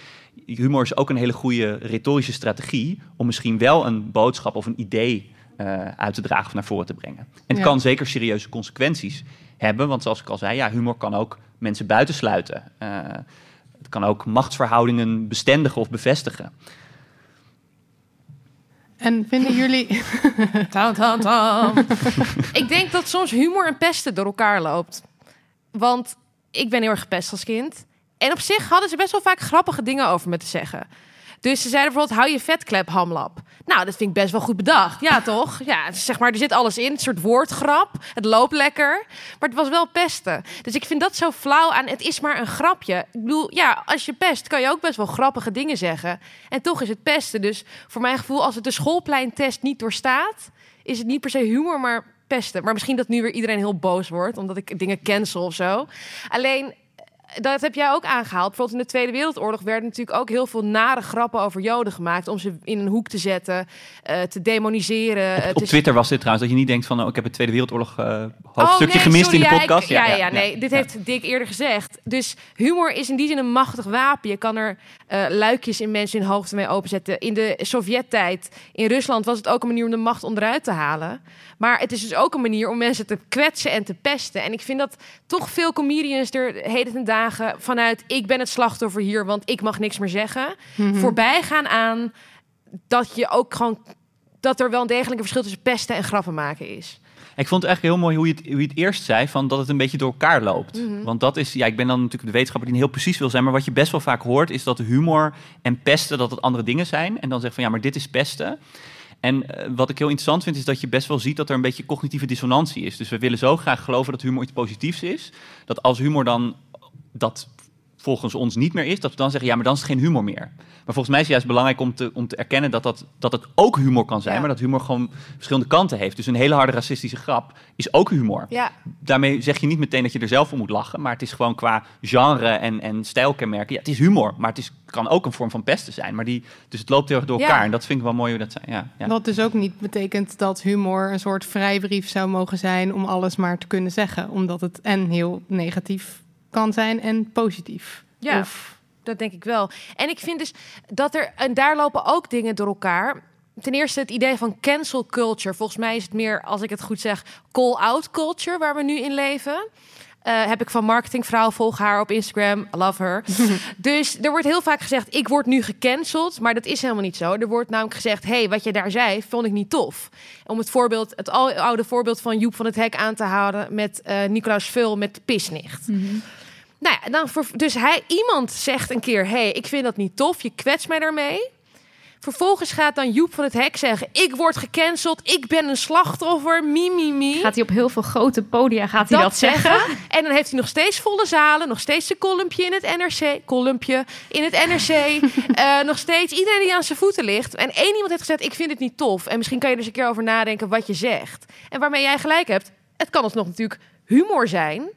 humor is ook een hele goede retorische strategie om misschien wel een boodschap of een idee eh, uit te dragen of naar voren te brengen. En het Ja. kan zeker serieuze consequenties hebben, want zoals ik al zei, ja, humor kan ook mensen buitensluiten. Eh, het kan ook machtsverhoudingen bestendigen of bevestigen. En vinden jullie... Tam, tam, tam. ik denk dat soms humor en pesten door elkaar loopt. Want ik ben heel erg gepest als kind. En op zich hadden ze best wel vaak grappige dingen over me te zeggen. Dus ze zeiden bijvoorbeeld, hou je vetklep, hamlap. Nou, dat vind ik best wel goed bedacht. Ja, toch? Ja, zeg maar, er zit alles in. Een soort woordgrap. Het loopt lekker. Maar het was wel pesten. Dus ik vind dat zo flauw aan, het is maar een grapje. Ik bedoel, ja, als je pest, kan je ook best wel grappige dingen zeggen. En toch is het pesten. Dus voor mijn gevoel, als het de schoolpleintest niet doorstaat... is het niet per se humor, maar pesten. Maar misschien dat nu weer iedereen heel boos wordt... omdat ik dingen cancel of zo. Alleen dat heb jij ook aangehaald. Bijvoorbeeld in de Tweede Wereldoorlog werden natuurlijk ook heel veel nare grappen over Joden gemaakt. Om ze in een hoek te zetten, eh, te demoniseren. Op, Het op is- Twitter was dit trouwens, dat je niet denkt van, oh, ik heb het Tweede Wereldoorlog eh hoofdstukje Oh, nee, gemist sorry, in de ja, ik- podcast. Ja, ja, nee, dit heeft Dick eerder gezegd. Dus humor is in die zin een machtig wapen. Je kan er eh, luikjes in mensen hun hoofd mee openzetten. In de Sovjet-tijd, in Rusland, was het ook een manier om de macht onderuit te halen. Maar het is dus ook een manier om mensen te kwetsen en te pesten. En ik vind dat toch veel comedians er heden ten dagen vanuit... ik ben het slachtoffer hier, want ik mag niks meer zeggen... Mhm. voorbij gaan aan dat je ook gewoon... dat er wel een degelijk een verschil tussen pesten en grappen maken is. Ik vond het eigenlijk heel mooi hoe je het, hoe je het eerst zei, van dat het een beetje door elkaar loopt. Mhm. Want dat is, ja, ik ben dan natuurlijk de wetenschapper die heel precies wil zijn, maar wat je best wel vaak hoort is dat humor en pesten, dat het andere dingen zijn. En dan zeg van ja, maar dit is pesten. En eh, wat ik heel interessant vind, is dat je best wel ziet dat er een beetje cognitieve dissonantie is. Dus we willen zo graag geloven dat humor iets positiefs is, dat als humor dan dat volgens ons niet meer is, dat we dan zeggen, ja, maar dan is het geen humor meer. Maar volgens mij is het juist belangrijk om te, om te erkennen dat, dat, dat het ook humor kan zijn, Ja. maar dat humor gewoon verschillende kanten heeft. Dus een hele harde racistische grap is ook humor. Ja. Daarmee zeg je niet meteen dat je er zelf om moet lachen, maar het is gewoon qua genre en, en stijlkenmerken. Ja, het is humor, maar het is, kan ook een vorm van pesten zijn. Maar die, dus het loopt heel erg door Ja. elkaar en dat vind ik wel mooi hoe dat zijn. Ja. Wat dus ook niet betekent dat humor een soort vrijbrief zou mogen zijn om alles maar te kunnen zeggen. Omdat het en heel negatief kan zijn en positief. Ja, Of, dat denk ik wel. En ik vind dus dat er, en daar lopen ook dingen door elkaar. Ten eerste het idee van cancel culture. Volgens mij is het meer, als ik het goed zeg, call-out culture waar we nu in leven. Eh, heb ik van marketingvrouw, volg haar op Instagram, love her. dus er wordt heel vaak gezegd, ik word nu gecanceld, maar dat is helemaal niet zo. Er wordt namelijk gezegd, hey, wat je daar zei, vond ik niet tof. Om het voorbeeld, het al- oude voorbeeld van Joep van het Hek aan te houden met eh Nicolaas Vul met Pisnicht. Nou ja, dan ver- dus hij, iemand zegt een keer: hey, ik vind dat niet tof, je kwetst mij daarmee. Vervolgens gaat dan Joep van het Hek zeggen: Ik word gecanceld, ik ben een slachtoffer, mi, mi, mi. Gaat hij op heel veel grote podia gaat hij dat, zeggen? En dan heeft hij nog steeds volle zalen, nog steeds een kolumpje in het NRC, kolumpje in het NRC, eh, nog steeds iedereen die aan zijn voeten ligt. En één iemand heeft gezegd: Ik vind het niet tof. En misschien kan je er eens een keer over nadenken wat je zegt. En waarmee jij gelijk hebt, het kan alsnog natuurlijk humor zijn,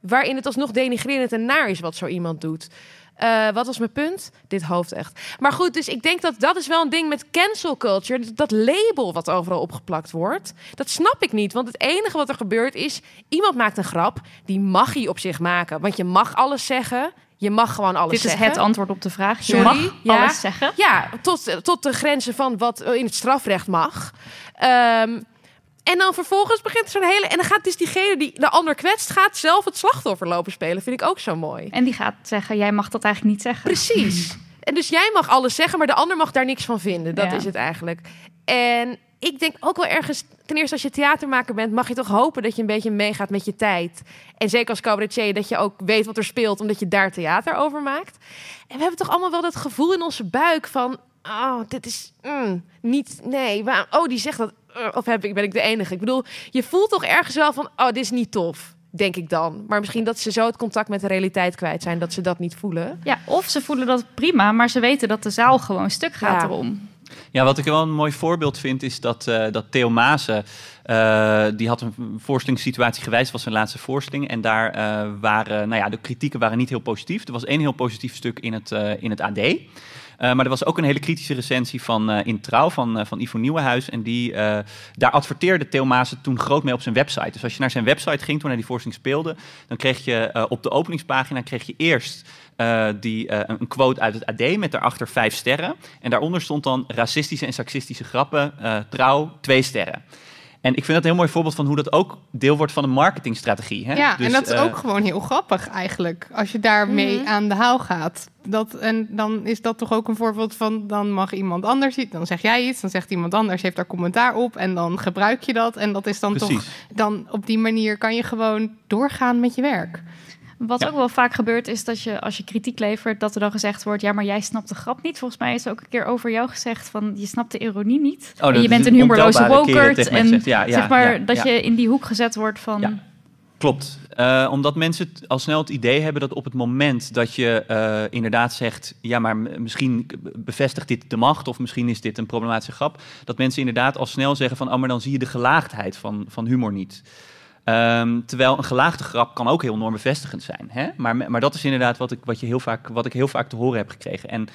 waarin het alsnog denigrerend en naar is wat zo iemand doet. Eh, wat was mijn punt? Dit hoofd echt. Maar goed, dus ik denk dat dat is wel een ding met cancel culture. Dat- label wat overal opgeplakt wordt. Dat snap ik niet. Want het enige wat er gebeurt is... iemand maakt een grap. Die mag hij op zich maken. Want je mag alles zeggen. Je mag gewoon alles Dit is zeggen. het antwoord op de vraag. Je Sorry, mag ja. alles zeggen. Ja, tot, tot de grenzen van wat in het strafrecht mag. Ehm, en dan vervolgens begint zo'n hele... En dan gaat dus diegene die de ander kwetst... gaat zelf het slachtoffer lopen spelen. Vind ik ook zo mooi. En die gaat zeggen, jij mag dat eigenlijk niet zeggen. Precies. En dus jij mag alles zeggen, maar de ander mag daar niks van vinden. Dat Ja. is het eigenlijk. En ik denk ook wel ergens, ten eerste als je theatermaker bent, mag je toch hopen dat je een beetje meegaat met je tijd. En zeker als cabaretier, dat je ook weet wat er speelt, omdat je daar theater over maakt. En we hebben toch allemaal wel dat gevoel in onze buik van, oh, dit is mm, niet, nee, waar, oh, die zegt dat, of heb ik, ben ik de enige? Ik bedoel, je voelt toch ergens wel van, oh, dit is niet tof. Denk ik dan. Maar misschien dat ze zo het contact met de realiteit kwijt zijn dat ze dat niet voelen. Ja, of ze voelen dat prima, maar ze weten dat de zaal gewoon stuk gaat Ja. erom. Ja, wat ik wel een mooi voorbeeld vind, is dat, eh, dat Theo Maassen, eh, die had een voorstellingssituatie gewijs, was zijn laatste voorstelling. En daar eh, waren, nou ja, de kritieken waren niet heel positief. Er was één heel positief stuk in het, eh, in het AD. Eh, maar er was ook een hele kritische recensie van eh, in Trouw van, eh, van Ivo Nieuwenhuis. En die, daar adverteerde Theo toen groot mee op zijn website. Dus als je naar zijn website ging toen hij die voorstelling speelde, dan kreeg je op de openingspagina kreeg je eerst die, een quote uit het AD met daarachter vijf sterren. En daaronder stond dan racistische en seksistische grappen, eh, Trouw, twee sterren. En ik vind dat een heel mooi voorbeeld van hoe dat ook deel wordt van een marketingstrategie. Hè? Ja, Dus, en dat is eh, ook gewoon heel grappig eigenlijk. Als je daarmee Mhm. aan de haal gaat. Dat, en dan is dat toch ook een voorbeeld van... dan mag iemand anders iets, dan zeg jij iets... dan zegt iemand anders, heeft daar commentaar op... en dan gebruik je dat. En dat is dan toch... Dan op die manier kan je gewoon doorgaan met je werk. Wat Ja. ook wel vaak gebeurt is dat je als je kritiek levert, dat er dan gezegd wordt, ja, maar jij snapt de grap niet. Volgens mij is er ook een keer over jou gezegd van, je snapt de ironie niet. Oh, en je bent een humorloze wokert. En gezegd. Ja, ja, zeg maar dat je in die hoek gezet wordt van. Klopt. Eh, omdat mensen al snel het idee hebben dat op het moment dat je eh, inderdaad zegt, ja, maar misschien bevestigt dit de macht of misschien is dit een problematische grap, dat mensen inderdaad al snel zeggen van, oh, maar dan zie je de gelaagdheid van, van humor niet. Ehm, terwijl een gelaagde grap kan ook heel normbevestigend zijn. Hè? Maar, maar dat is inderdaad wat ik, wat, je heel vaak, wat ik heel vaak te horen heb gekregen. En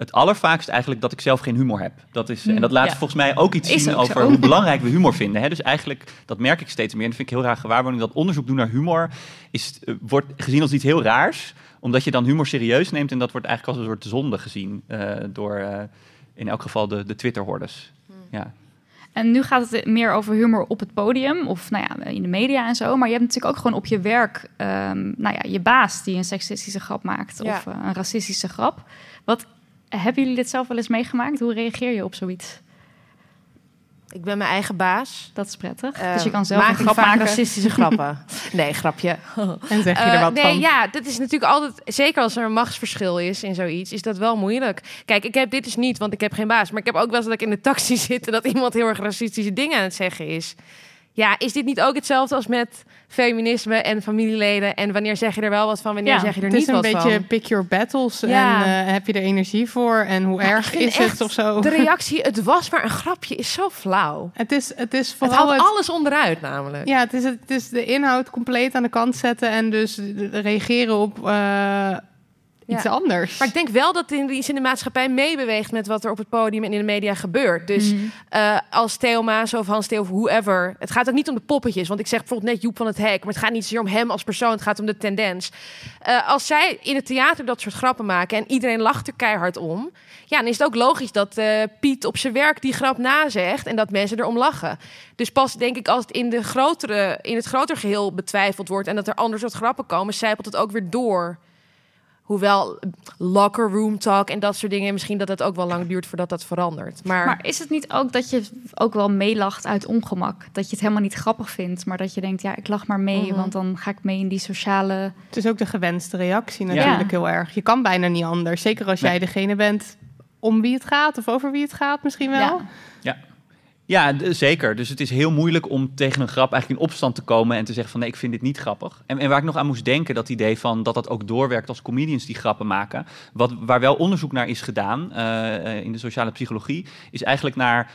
het allervaakst eigenlijk dat ik zelf geen humor heb. Dat is, en dat laat ja. volgens mij ook iets Is zien ook over zo. hoe belangrijk we humor vinden. Hè? Dus eigenlijk, dat merk ik steeds meer. En dat vind ik heel raar gewaarwording. Dat onderzoek doen naar humor is, eh, wordt gezien als iets heel raars. Omdat je dan humor serieus neemt. En dat wordt eigenlijk als een soort zonde gezien eh, door eh, in elk geval de, de Twitter-hordes. Ja. En nu gaat het meer over humor op het podium of nou ja, in de media en zo. Maar je hebt natuurlijk ook gewoon op je werk ehm, nou ja, je baas die een seksistische grap maakt Ja. of eh, een racistische grap. Wat hebben jullie dit zelf wel eens meegemaakt? Hoe reageer je op zoiets? Ik ben mijn eigen baas. Dat is prettig. Eh, dus je kan zelf maak grap maken. racistische grappen. Nee, grapje. En zeg je er Eh, wat nee, van? ja, dat is natuurlijk altijd... Zeker als er een machtsverschil is in zoiets, is dat wel moeilijk. Kijk, ik heb dit dus niet, want ik heb geen baas. Maar ik heb ook wel eens dat ik in de taxi zit... en dat iemand heel erg racistische dingen aan het zeggen is. Ja, is dit niet ook hetzelfde als met feminisme en familieleden? En wanneer zeg je er wel wat van, wanneer Ja, zeg je er het niet is een wat beetje van? pick your battles. Ja. En eh, heb je er energie voor? En hoe erg is het of zo? De reactie, het was maar een grapje, is zo flauw. Het is, het is Het vooral haalt het- alles onderuit namelijk. Ja, het is, het is de inhoud compleet aan de kant zetten en dus reageren op eh, iets Ja. anders. Maar ik denk wel dat in, iets in de maatschappij meebeweegt met wat er op het podium en in de media gebeurt. Dus Mhm. eh, als Theo Maas of Hans Theo of whoever. Het gaat ook niet om de poppetjes. Want ik zeg bijvoorbeeld net Joep van het Hek. Maar het gaat niet zozeer om hem als persoon. Het gaat om de tendens. Eh, als zij in het theater dat soort grappen maken en iedereen lacht er keihard om. Ja, dan is het ook logisch dat eh, Piet op zijn werk die grap nazegt en dat mensen erom lachen. Dus pas denk ik als het in, de grotere, in het groter geheel betwijfeld wordt en dat er anders wat grappen komen, zijpelt het ook weer door. Hoewel locker room talk en dat soort dingen, misschien dat het ook wel lang duurt voordat dat verandert. Maar, Maar is het niet ook dat je ook wel meelacht uit ongemak? Dat je het helemaal niet grappig vindt, maar dat je denkt, ja, ik lach maar mee, Mhm. want dan ga ik mee in die sociale... Het is ook de gewenste reactie natuurlijk heel erg. Je kan bijna niet anders. Zeker als jij degene bent om wie het gaat of over wie het gaat misschien wel. Ja. Ja. Ja, zeker. Dus het is heel moeilijk om tegen een grap eigenlijk in opstand te komen en te zeggen van nee, ik vind dit niet grappig. En, en waar ik nog aan moest denken, dat idee van dat dat ook doorwerkt als comedians die grappen maken. Wat, waar wel onderzoek naar is gedaan eh, eh, in de sociale psychologie, is eigenlijk naar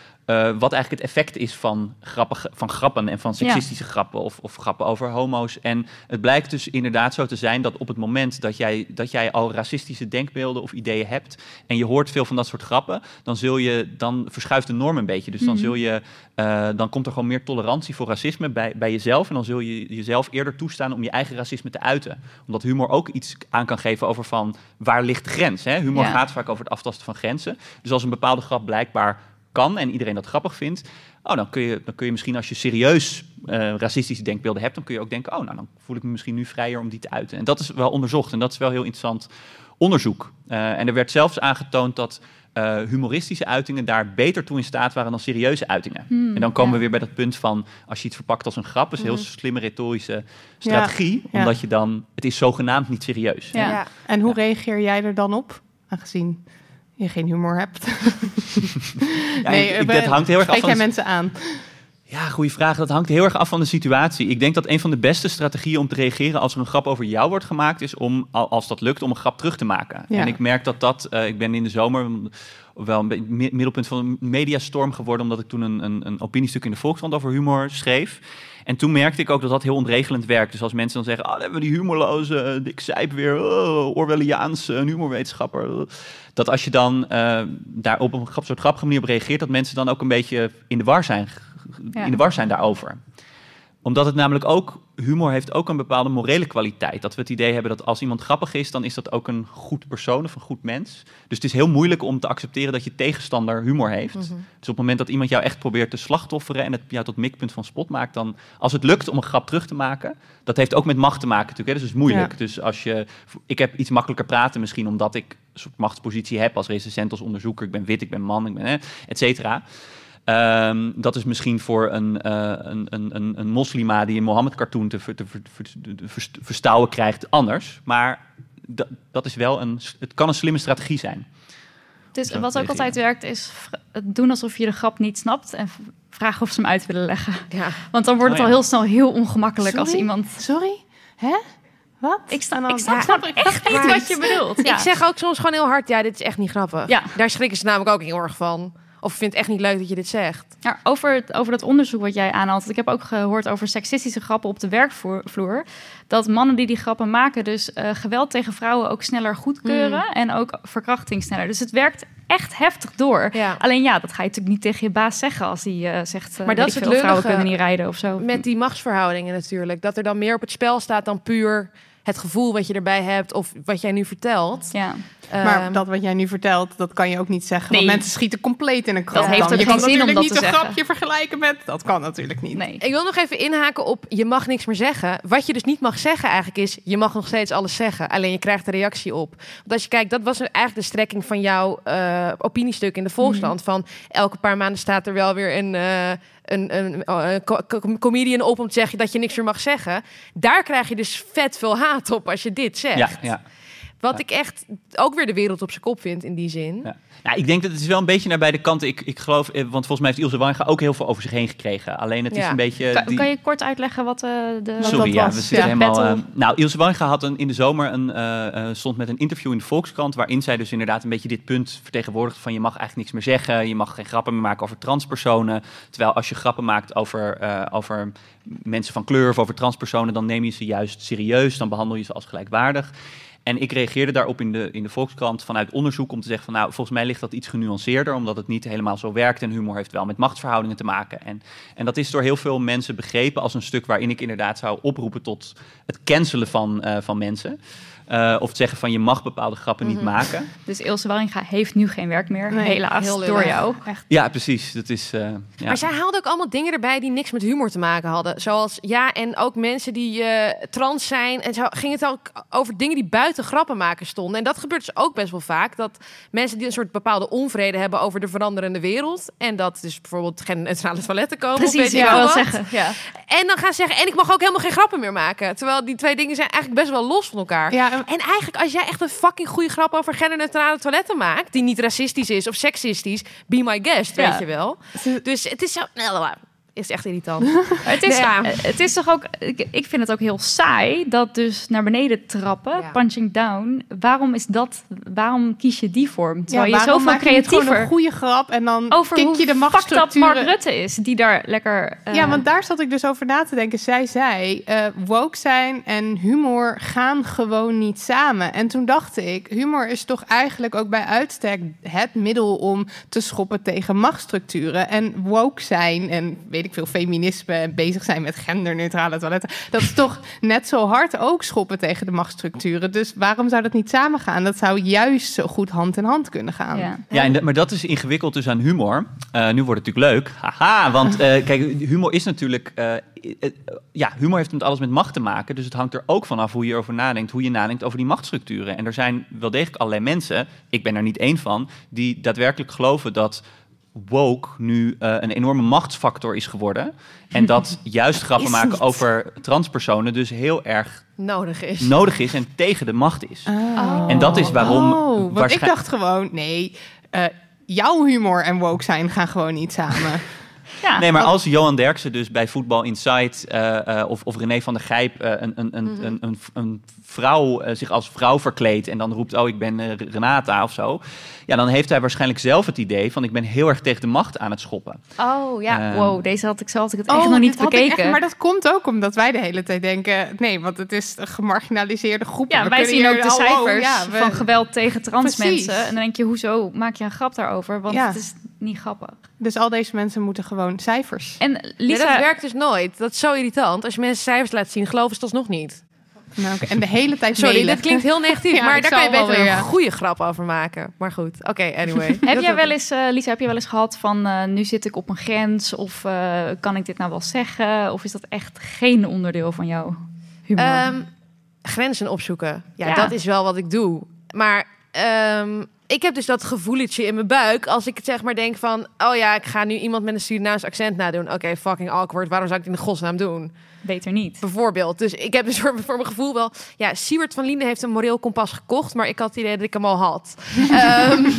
wat eigenlijk het effect is van, grappige, van grappen en van Ja. seksistische grappen of, of grappen over homo's. En het blijkt dus inderdaad zo te zijn dat op het moment dat jij, dat jij al racistische denkbeelden of ideeën hebt en je hoort veel van dat soort grappen, dan, zul je, dan verschuift de norm een beetje. Dus dan, Mhm. zul je, eh, dan komt er gewoon meer tolerantie voor racisme bij, bij jezelf. En dan zul je jezelf eerder toestaan om je eigen racisme te uiten. Omdat humor ook iets aan kan geven over van waar ligt de grens. Hè? Humor Ja. gaat vaak over het aftasten van grenzen. Dus als een bepaalde grap blijkbaar kan en iedereen dat grappig vindt, oh, dan, kun je, dan kun je misschien als je serieus eh, racistische denkbeelden hebt, dan kun je ook denken, oh, nou dan voel ik me misschien nu vrijer om die te uiten. En dat is wel onderzocht en dat is wel heel interessant onderzoek. Eh, en er werd zelfs aangetoond dat eh, humoristische uitingen daar beter toe in staat waren dan serieuze uitingen. Hmm, en dan komen ja. we weer bij dat punt van, als je iets verpakt als een grap, is een heel Mhm. slimme retorische strategie, ja. omdat je dan, het is zogenaamd niet serieus. Ja. ja. En hoe reageer jij er dan op? Aangezien je geen humor hebt. Ja, ik- ik- dat hangt heel erg af van jij mensen aan? Ja, goede vraag. Dat hangt heel erg af van de situatie. Ik denk dat een van de beste strategieën om te reageren als er een grap over jou wordt gemaakt, is om, al- als dat lukt, om een grap terug te maken. Ja. En ik merk dat dat, eh, ik ben in de zomer wel een middelpunt van een mediastorm geworden, omdat ik toen een, een, een opiniestuk in de Volkskrant over humor schreef. En toen merkte ik ook dat dat heel ontregelend werkt. Dus als mensen dan zeggen, oh, dan hebben we die humorloze uh, Dick Sijp weer, oh, Orwelliaans, een humorwetenschapper. Dat als je dan eh, daar op een grap, soort grappige manier op reageert, dat mensen dan ook een beetje in de war zijn, Ja. in de war zijn daarover omdat het namelijk ook, humor heeft ook een bepaalde morele kwaliteit. Dat we het idee hebben dat als iemand grappig is, dan is dat ook een goed persoon of een goed mens. Dus het is heel moeilijk om te accepteren dat je tegenstander humor heeft. Mhm. Dus op het moment dat iemand jou echt probeert te slachtofferen en het jou tot mikpunt van spot maakt, dan als het lukt om een grap terug te maken, dat heeft ook met macht te maken natuurlijk. Hè? Dus het is moeilijk. Ja. Dus als je, ik heb iets makkelijker praten misschien omdat ik een soort machtspositie heb als recensent, als onderzoeker. Ik ben wit, ik ben man, ik ben hè, et cetera. Ehm, dat is misschien voor een, eh, een, een, een, een moslima die een Mohammed-cartoon te, ver- te, ver- te- te ver- verstouwen krijgt anders. Maar dat, dat is wel een, het kan een slimme strategie zijn. Dus Zo wat ook altijd werkt, is het doen alsof je de grap niet snapt en vragen of ze hem uit willen leggen. Ja. Want dan wordt het Oh al heel snel heel ongemakkelijk als iemand... Sorry? Hè? Wat? Ik En dan- ik snap, Ja, snap echt niet wat je bedoelt. Ja. Ik zeg ook soms gewoon heel hard, ja, dit is echt niet grappig. Ja. Daar schrikken ze namelijk ook heel erg van. Of vind het echt niet leuk dat je dit zegt. Ja, over, het- over dat onderzoek wat jij aanhaalt. Ik heb ook gehoord over seksistische grappen op de werkvloer. Dat mannen die die grappen maken, dus eh, geweld tegen vrouwen ook sneller goedkeuren. Hmm. En ook verkrachting sneller. Dus het werkt echt heftig door. Ja. Alleen ja, dat ga je natuurlijk niet tegen je baas zeggen als hij eh, zegt. Maar Uh, dat dat is het veel vrouwen kunnen niet rijden of zo. Met die machtsverhoudingen natuurlijk. Dat er dan meer op het spel staat dan puur het gevoel wat je erbij hebt of wat jij nu vertelt. Ja. Maar Ehm, dat wat jij nu vertelt, dat kan je ook niet zeggen. Nee. Want mensen schieten compleet in een krant. heeft dan. ook je geen kan zin om natuurlijk dat niet te een zeggen. grapje vergelijken met... Dat kan natuurlijk niet. Nee. Ik wil nog even inhaken op je mag niks meer zeggen. Wat je dus niet mag zeggen eigenlijk is, je mag nog steeds alles zeggen. Alleen je krijgt er reactie op. Want als je kijkt, dat was eigenlijk de strekking van jouw eh, opiniestuk in de Volkskrant. Van elke paar maanden staat er wel weer een, eh, een, een, co- comedian op om te zeggen dat je niks meer mag zeggen. Daar krijg je dus vet veel haat op als je dit zegt. Ja. Wat ik echt ook weer de wereld op zijn kop vind in die zin. Ja. Nou, ik denk dat het is wel een beetje naar beide kanten. Ik, ik geloof, eh, want volgens mij heeft Ilse Wanga ook heel veel over zich heen gekregen. Alleen het is een beetje... Kan, die- kan je kort uitleggen wat eh, de... Sorry, dat ja, was? we zitten Ja, helemaal... eh, nou, Ilse Wanga had een, in de zomer een, stond met een interview in de Volkskrant... waarin zij dus inderdaad een beetje dit punt vertegenwoordigt... van je mag eigenlijk niks meer zeggen, je mag geen grappen meer maken over transpersonen. Terwijl als je grappen maakt over, eh, over mensen van kleur of over transpersonen... dan neem je ze juist serieus, dan behandel je ze als gelijkwaardig. En ik reageerde daarop in de, in de Volkskrant vanuit onderzoek om te zeggen van nou, volgens mij ligt dat iets genuanceerder, omdat het niet helemaal zo werkt en humor heeft wel met machtsverhoudingen te maken. En, en dat is door heel veel mensen begrepen als een stuk waarin ik inderdaad zou oproepen tot het cancelen van, eh, van mensen. Eh, of het zeggen van je mag bepaalde grappen niet maken. Dus Ilse Waringa heeft nu geen werk meer, Nee, helaas, heel door jou. Ja, precies. Dat is, eh, ja. Maar zij haalde ook allemaal dingen erbij die niks met humor te maken hadden. Zoals, ja, en ook mensen die eh, trans zijn. En zo ging het ook over dingen die buiten grappen maken stonden. En dat gebeurt dus ook best wel vaak. Dat mensen die een soort bepaalde onvrede hebben over de veranderende wereld. En dat dus bijvoorbeeld geen neutrale toiletten komen. of weet Precies, ik veel wil wat. zeggen. Ja. En dan gaan ze zeggen, en ik mag ook helemaal geen grappen meer maken. Terwijl die twee dingen zijn eigenlijk best wel los van elkaar. Ja, en- En eigenlijk, als jij echt een fucking goede grap over genderneutrale toiletten maakt, die niet racistisch is of seksistisch, be my guest, weet je wel. Dus het is zo. Is echt irritant. Het is, Nee, ja. eh, het is toch ook, ik, ik vind het ook heel saai dat dus naar beneden trappen, Ja. punching down. Waarom is dat, waarom kies je die vorm? Terwijl je waarom zoveel maak je niet gewoon creatiever een goede grap en dan over kik je de machtsstructuren... Mark Rutte is, die daar lekker... eh, Ja, want daar zat ik dus over na te denken. Zij zei, eh, woke zijn en humor gaan gewoon niet samen. En toen dacht ik, humor is toch eigenlijk ook bij uitstek het middel om te schoppen tegen machtsstructuren. En woke zijn en weet ik veel, feminisme en bezig zijn met genderneutrale toiletten. Dat is toch net zo hard ook schoppen tegen de machtsstructuren. Dus waarom zou dat niet samengaan? Dat zou juist zo goed hand in hand kunnen gaan. ja. Ja, en dat- maar dat is ingewikkeld dus aan humor. Eh, nu wordt het natuurlijk leuk. Haha, want eh, kijk, humor is natuurlijk... eh, eh, ja, humor heeft met alles met macht te maken. Dus het hangt er ook vanaf hoe je erover nadenkt. Hoe je nadenkt over die machtsstructuren. En er zijn wel degelijk allerlei mensen, ik ben er niet één van... die daadwerkelijk geloven dat woke nu eh, een enorme machtsfactor is geworden. En dat juist grappen maken niet. over transpersonen dus heel erg Nodig is. nodig is en tegen de macht is. Oh. En dat is waarom Oh, want ik dacht gewoon, nee, eh, jouw humor en woke zijn gaan gewoon niet samen. Ja. Nee, maar als Johan Derksen dus bij Voetbal Insight eh, eh, of, of René van der Gijp eh, een, een, een, een, een, een vrouw eh, zich als vrouw verkleedt en dan roept, oh ik ben Renata of zo. Ja, dan heeft hij waarschijnlijk zelf het idee van ik ben heel erg tegen de macht aan het schoppen. Oh ja, Ehm. wow, deze had ik zo had ik het echt nog niet echt- bekeken. maar dat komt ook omdat wij de hele tijd denken, nee, want het is een gemarginaliseerde groep. Ja, We wij zien ook de oh, cijfers ja, we- van geweld tegen trans Precies. mensen. En dan denk je, hoezo maak je een grap daarover? Want Ja. het is niet grappig. Dus al deze mensen moeten gewoon cijfers. En Lisa, dat werkt dus nooit. Dat is zo irritant. Als je mensen cijfers laat zien, geloven ze het alsnog niet. Nou, oké, En de hele tijd Sorry, mailen. dit klinkt heel negatief, Ja, maar daar kan je beter weer, een goede grap over maken. Maar goed, oké, anyway. heb jij wel eens, eh, Lisa, heb je wel eens gehad van eh, nu zit ik op een grens of eh, kan ik dit nou wel zeggen? Of is dat echt geen onderdeel van jouw humor? Ehm, grenzen opzoeken. Ja, Ja. dat is wel wat ik doe. Maar ehm, ik heb dus dat gevoeletje in mijn buik als ik zeg maar denk van... oh ja, ik ga nu iemand met een Surinaams accent nadoen. Oké, fucking awkward. Waarom zou ik het in de godsnaam doen? Beter niet. Bijvoorbeeld. Dus ik heb een soort voor mijn gevoel wel... Ja, Siewert van Linden heeft een moreel kompas gekocht... maar ik had het idee dat ik hem al had. Ehm,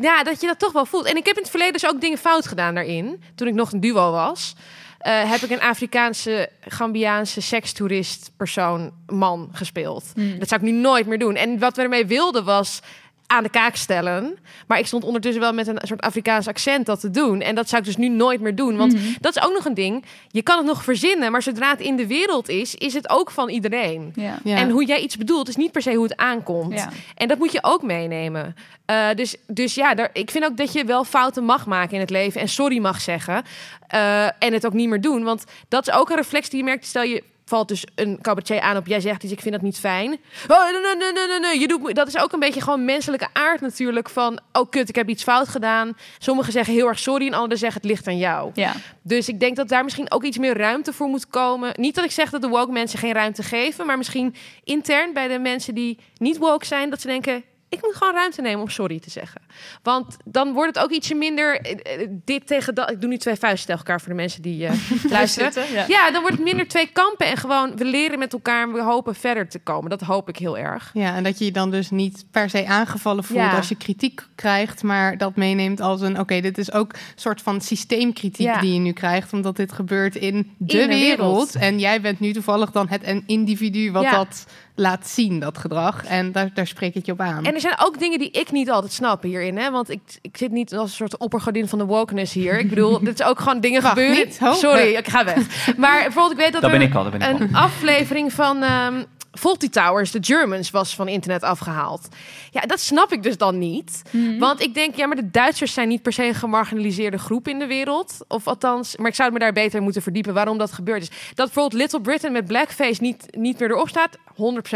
ja, dat je dat toch wel voelt. En ik heb in het verleden dus ook dingen fout gedaan daarin. Toen ik nog een duo was... eh, heb ik een Afrikaanse, Gambiaanse sekstoerist persoon, man gespeeld. Hmm. Dat zou ik nu nooit meer doen. En wat we ermee wilden was aan de kaak stellen. Maar ik stond ondertussen wel met een soort Afrikaans accent dat te doen. En dat zou ik dus nu nooit meer doen. Want Mhm. dat is ook nog een ding. Je kan het nog verzinnen, maar zodra het in de wereld is, is het ook van iedereen. Ja. Ja. En hoe jij iets bedoelt, is niet per se hoe het aankomt. Ja. En dat moet je ook meenemen. Eh, dus, dus ja, daar, ik vind ook dat je wel fouten mag maken in het leven. En sorry mag zeggen. eh, en het ook niet meer doen. Want dat is ook een reflex die je merkt. Stel je valt dus een cabaretier aan op jij zegt iets, ik vind dat niet fijn. Oh, nee, nee, nee, nee, nee, je doet, dat is ook een beetje gewoon menselijke aard natuurlijk van, oh kut, ik heb iets fout gedaan. Sommigen zeggen heel erg sorry en anderen zeggen het ligt aan jou. Ja. Dus ik denk dat daar misschien ook iets meer ruimte voor moet komen. Niet dat ik zeg dat de woke mensen geen ruimte geven, maar misschien intern bij de mensen die niet woke zijn, dat ze denken. Ik moet gewoon ruimte nemen om sorry te zeggen. Want dan wordt het ook ietsje minder eh, eh, dit tegen dat. Ik doe nu twee vuisten tegen elkaar voor de mensen die eh, luisteren. Zitten, ja. ja. dan wordt het minder twee kampen. En gewoon, we leren met elkaar en we hopen verder te komen. Dat hoop ik heel erg. Ja, en dat je je dan dus niet per se aangevallen voelt Ja. als je kritiek krijgt, maar dat meeneemt als een, oké, dit is ook een soort van systeemkritiek Ja. die je nu krijgt, omdat dit gebeurt in de, de wereld. wereld. En jij bent nu toevallig dan het een individu wat Ja. dat laat zien, dat gedrag. En daar, daar spreek ik je op aan. En er zijn ook dingen die ik niet altijd snap hierin. Hè? Want ik, ik zit niet als een soort oppergodin van de wokeness hier. Ik bedoel, dit is ook gewoon dingen gebeuren. niet? Ho. Sorry, ik ga weg. Maar bijvoorbeeld, ik weet dat Dat er ben ik al, dat ben ik een aflevering van ehm Faulty Towers, The Germans, was van internet afgehaald. Ja, dat snap ik dus dan niet. Want ik denk, ja, maar de Duitsers zijn niet per se een gemarginaliseerde groep in de wereld. Of althans, maar ik zou me daar beter moeten verdiepen waarom dat gebeurd is. Dat bijvoorbeeld Little Britain met blackface niet, niet meer erop staat,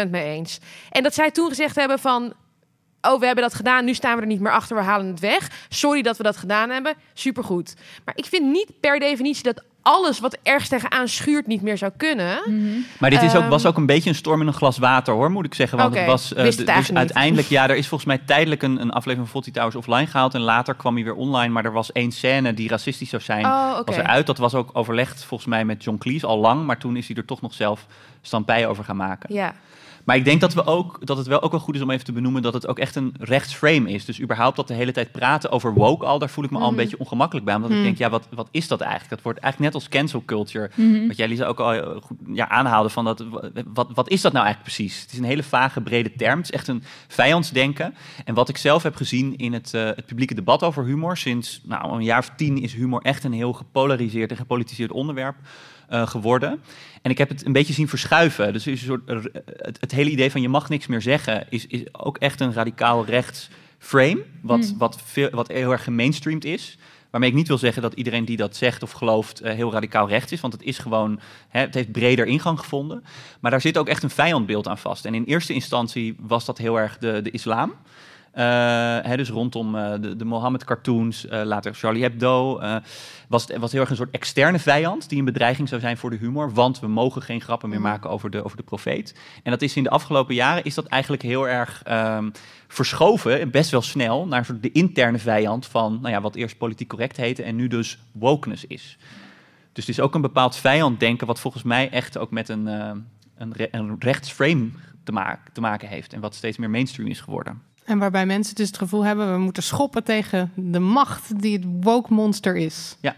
100% mee eens. En dat zij toen gezegd hebben van, oh, we hebben dat gedaan, nu staan we er niet meer achter, we halen het weg. Sorry dat we dat gedaan hebben, supergoed. Maar ik vind niet per definitie dat alles wat ergens tegenaan schuurt niet meer zou kunnen. Maar dit is ook, Ehm, was ook een beetje een storm in een glas water, hoor, moet ik zeggen. Want het was wist eh, het dus niet. uiteindelijk, ja, er is volgens mij tijdelijk een, een aflevering van Fawlty Towers offline gehaald. En later kwam hij weer online. Maar er was één scène die racistisch zou zijn. Oh. Was eruit. Dat was ook overlegd volgens mij met John Cleese al lang. Maar toen is hij er toch nog zelf stampij over gaan maken. Ja. Maar ik denk dat, we ook, dat het wel ook wel goed is om even te benoemen dat het ook echt een rechtsframe is. Dus überhaupt dat de hele tijd praten over woke al, daar voel ik me al een Mhm. beetje ongemakkelijk bij. Omdat Mhm. ik denk, ja, wat, wat is dat eigenlijk? Dat wordt eigenlijk net als cancel culture. Mhm. Wat jij Lisa ook al eh, goed, ja, aanhaalde van dat, wat, wat is dat nou eigenlijk precies? Het is een hele vage, brede term. Het is echt een vijandsdenken. En wat ik zelf heb gezien in het, eh, het publieke debat over humor, sinds nou, een jaar of tien is humor echt een heel gepolariseerd en gepolitiseerd onderwerp eh, geworden. En ik heb het een beetje zien verschuiven. Dus is een soort, het, het hele idee van je mag niks meer zeggen, is, is ook echt een radicaal rechts frame, wat, Hmm. wat, veel, wat heel erg gemainstreamd is. Waarmee ik niet wil zeggen dat iedereen die dat zegt of gelooft eh, heel radicaal rechts is. Want het is gewoon, hè, het heeft breder ingang gevonden. Maar daar zit ook echt een vijandbeeld aan vast. En in eerste instantie was dat heel erg de, de islam. Eh, hè, dus rondom eh, de, de Mohammed-cartoons, eh, later Charlie Hebdo, was, het- was heel erg een soort externe vijand die een bedreiging zou zijn voor de humor. Want we mogen geen grappen meer maken over de, over de profeet. En dat is in de afgelopen jaren is dat eigenlijk heel erg ehm, verschoven, en best wel snel, naar de interne vijand van nou ja, wat eerst politiek correct heette en nu dus wokeness is. Dus het is ook een bepaald vijanddenken wat volgens mij echt ook met een, een, re- een rechtsframe te, maken te maken heeft. En wat steeds meer mainstream is geworden. En waarbij mensen dus het gevoel hebben, we moeten schoppen tegen de macht die het woke monster is. Ja.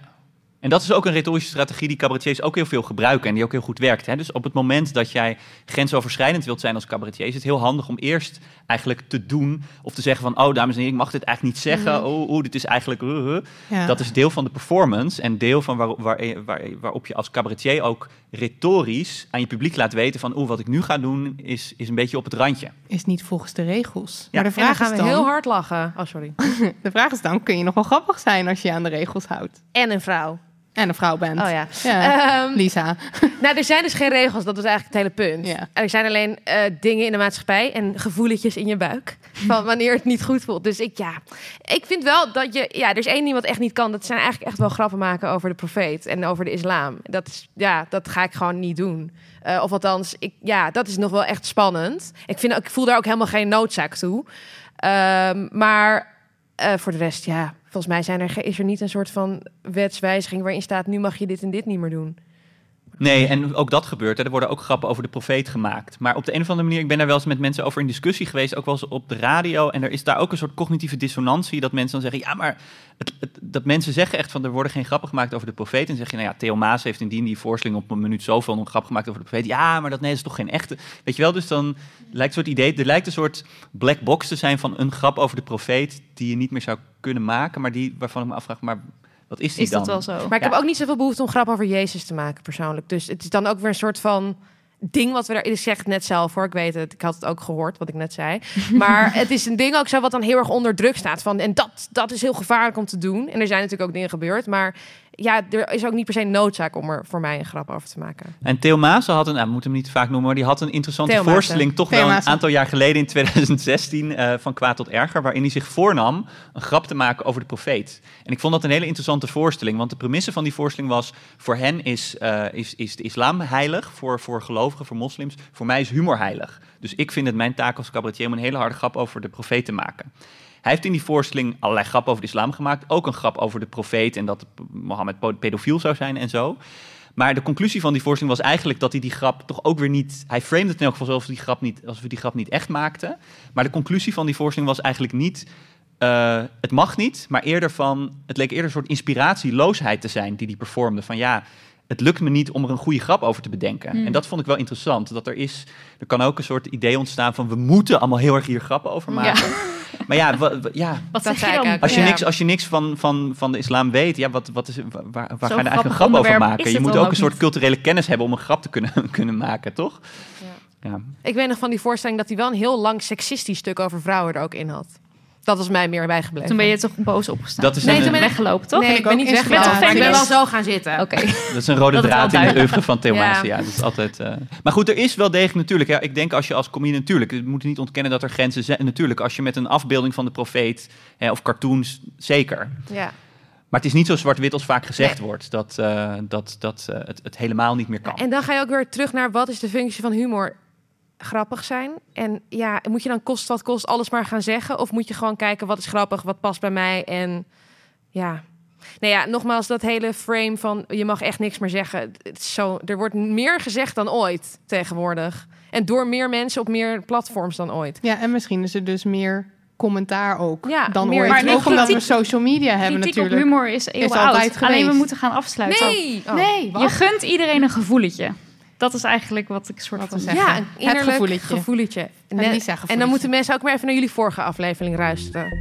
En dat is ook een retorische strategie die cabaretiers ook heel veel gebruiken en die ook heel goed werkt. Hè? Dus op het moment dat jij grensoverschrijdend wilt zijn als cabaretier, is het heel handig om eerst eigenlijk te doen of te zeggen van, oh dames en heren, ik mag dit eigenlijk niet zeggen. Mhm. Oh, oh, dit is eigenlijk... uh, uh. Ja. Dat is deel van de performance en deel van waar, waar, waar, waarop je als cabaretier ook retorisch aan je publiek laat weten van, oeh, wat ik nu ga doen is, is een beetje op het randje. Is niet volgens de regels. Ja. Maar de En dan vraag gaan is we dan, heel hard lachen. Oh, sorry. de vraag is dan, kun je nog wel grappig zijn als je je aan de regels houdt? En een vrouw. En een vrouw bent. Oh ja. Ja, Ehm, Lisa. Nou, er zijn dus geen regels. Dat was eigenlijk het hele punt. Ja. Er zijn alleen eh, dingen in de maatschappij en gevoeletjes in je buik. Van wanneer het niet goed voelt. Dus ik, ja, ik vind wel dat je... Ja, er is één ding wat echt niet kan. Dat zijn eigenlijk echt wel grappen maken over de profeet en over de islam. Dat is, ja, dat ga ik gewoon niet doen. Eh, of althans, ik, ja, dat is nog wel echt spannend. Ik, vind, ook- ik voel daar ook helemaal geen noodzaak toe. Ehm, maar eh, voor de rest, ja, volgens mij zijn er, is er niet een soort van wetswijziging waarin staat: nu mag je dit en dit niet meer doen. Nee, en ook dat gebeurt. Hè. Er worden ook grappen over de profeet gemaakt. Maar op de een of andere manier, ik ben daar wel eens met mensen over in discussie geweest, ook wel eens op de radio. En er is daar ook een soort cognitieve dissonantie, dat mensen dan zeggen, ja, maar het, dat mensen zeggen echt van, er worden geen grappen gemaakt over de profeet. En zeg je, nou ja, Theo Maas heeft indien die voorstelling op een minuut zoveel een grap gemaakt over de profeet. Ja, maar dat, nee, dat is toch geen echte. Weet je wel, dus dan lijkt een soort idee, er lijkt een soort black box te zijn van een grap over de profeet die je niet meer zou kunnen maken, maar die, waarvan ik me afvraag, maar wat is die Is dan? dat wel zo? Maar ik heb ook niet zoveel behoefte om grap over Jezus te maken, persoonlijk. Dus het is dan ook weer een soort van ding wat we daar... Ik zeg het net zelf hoor, ik weet het. Ik had het ook gehoord, wat ik net zei. Maar het is een ding ook zo wat dan heel erg onder druk staat. Van, en dat, dat is heel gevaarlijk om te doen. En er zijn natuurlijk ook dingen gebeurd. Maar ja, er is ook niet per se noodzaak om er voor mij een grap over te maken. En Theo Maassen had een, nou, we moeten hem niet vaak noemen, maar die had een interessante Theo Maassen. voorstelling, toch Theo wel een Maassen. aantal jaar geleden in 2016, eh, van kwaad tot erger, waarin hij zich voornam een grap te maken over de profeet. En ik vond dat een hele interessante voorstelling, want de premisse van die voorstelling was, voor hen is, eh, is, is de islam heilig, voor, voor gelovigen, voor moslims, voor mij is humor heilig. Dus ik vind het mijn taak als cabaretier om een hele harde grap over de profeet te maken. Hij heeft in die voorstelling allerlei grappen over de islam gemaakt. Ook een grap over de profeet en dat Mohammed pedofiel zou zijn en zo. Maar de conclusie van die voorstelling was eigenlijk dat hij die grap toch ook weer niet... Hij framed het in elk geval alsof, die grap niet, alsof we die grap niet echt maakten. Maar de conclusie van die voorstelling was eigenlijk niet... eh, het mag niet, maar eerder van... Het leek eerder een soort inspiratieloosheid te zijn die hij performde. Van ja, het lukt me niet om er een goede grap over te bedenken. Hmm. En dat vond ik wel interessant. Dat er is... Er kan ook een soort idee ontstaan van... We moeten allemaal heel erg hier grappen over maken. Maar ja, ja Wat Dat zeg zei je dan? ook. als je, Ja. niks, als je niks van, van, van de islam weet, ja, wat, wat is, waar, waar ga je nou eigenlijk een grap over maken? Je moet ook ook een soort niet. culturele kennis hebben om een grap te kunnen, kunnen maken, toch? Ja. Ik weet nog van die voorstelling dat hij wel een heel lang seksistisch stuk over vrouwen er ook in had. Dat was mij meer bijgebleven. Toen ben je toch boos opgestaan? Dat is Nee, een, toen ben ik- weggelopen, toch? Nee, ik ben niet weggelopen. ingelopen. maar Ik ben wel zo gaan zitten. Oké. dat is een rode draad in de oeuvre van Theo Ja. Dat is altijd, eh. Maar goed, er is wel degelijk natuurlijk. Ja, ik denk als je als comedian natuurlijk, we moeten niet ontkennen dat er grenzen zijn. Natuurlijk, als je met een afbeelding van de profeet hè, of cartoons, zeker. Ja. Maar het is niet zo zwart-wit als vaak gezegd Nee. wordt. Dat, eh, dat, dat eh, het, het helemaal niet meer kan. En dan ga je ook weer terug naar wat is de functie van humor? Grappig zijn. En ja, moet je dan kost wat kost alles maar gaan zeggen? Of moet je gewoon kijken wat is grappig, wat past bij mij? En ja. Nou ja, nogmaals, dat hele frame van je mag echt niks meer zeggen. Het is zo, er wordt meer gezegd dan ooit tegenwoordig. En door meer mensen op meer platforms dan ooit. Ja, en misschien is er dus meer commentaar ook Ja, dan meer- ooit. Maar Maar nee, ook omdat we social media hebben Kritiek op natuurlijk. humor is eeuwen altijd oud. Alleen we moeten gaan afsluiten. Nee! Oh. Nee? Je gunt iedereen een gevoeletje. Dat is eigenlijk wat ik soort Wat van zeg. zeggen. Ja, een Het innerlijk gevoeletje. gevoeletje. En, en dan moeten mensen ook maar even naar jullie vorige aflevering luisteren.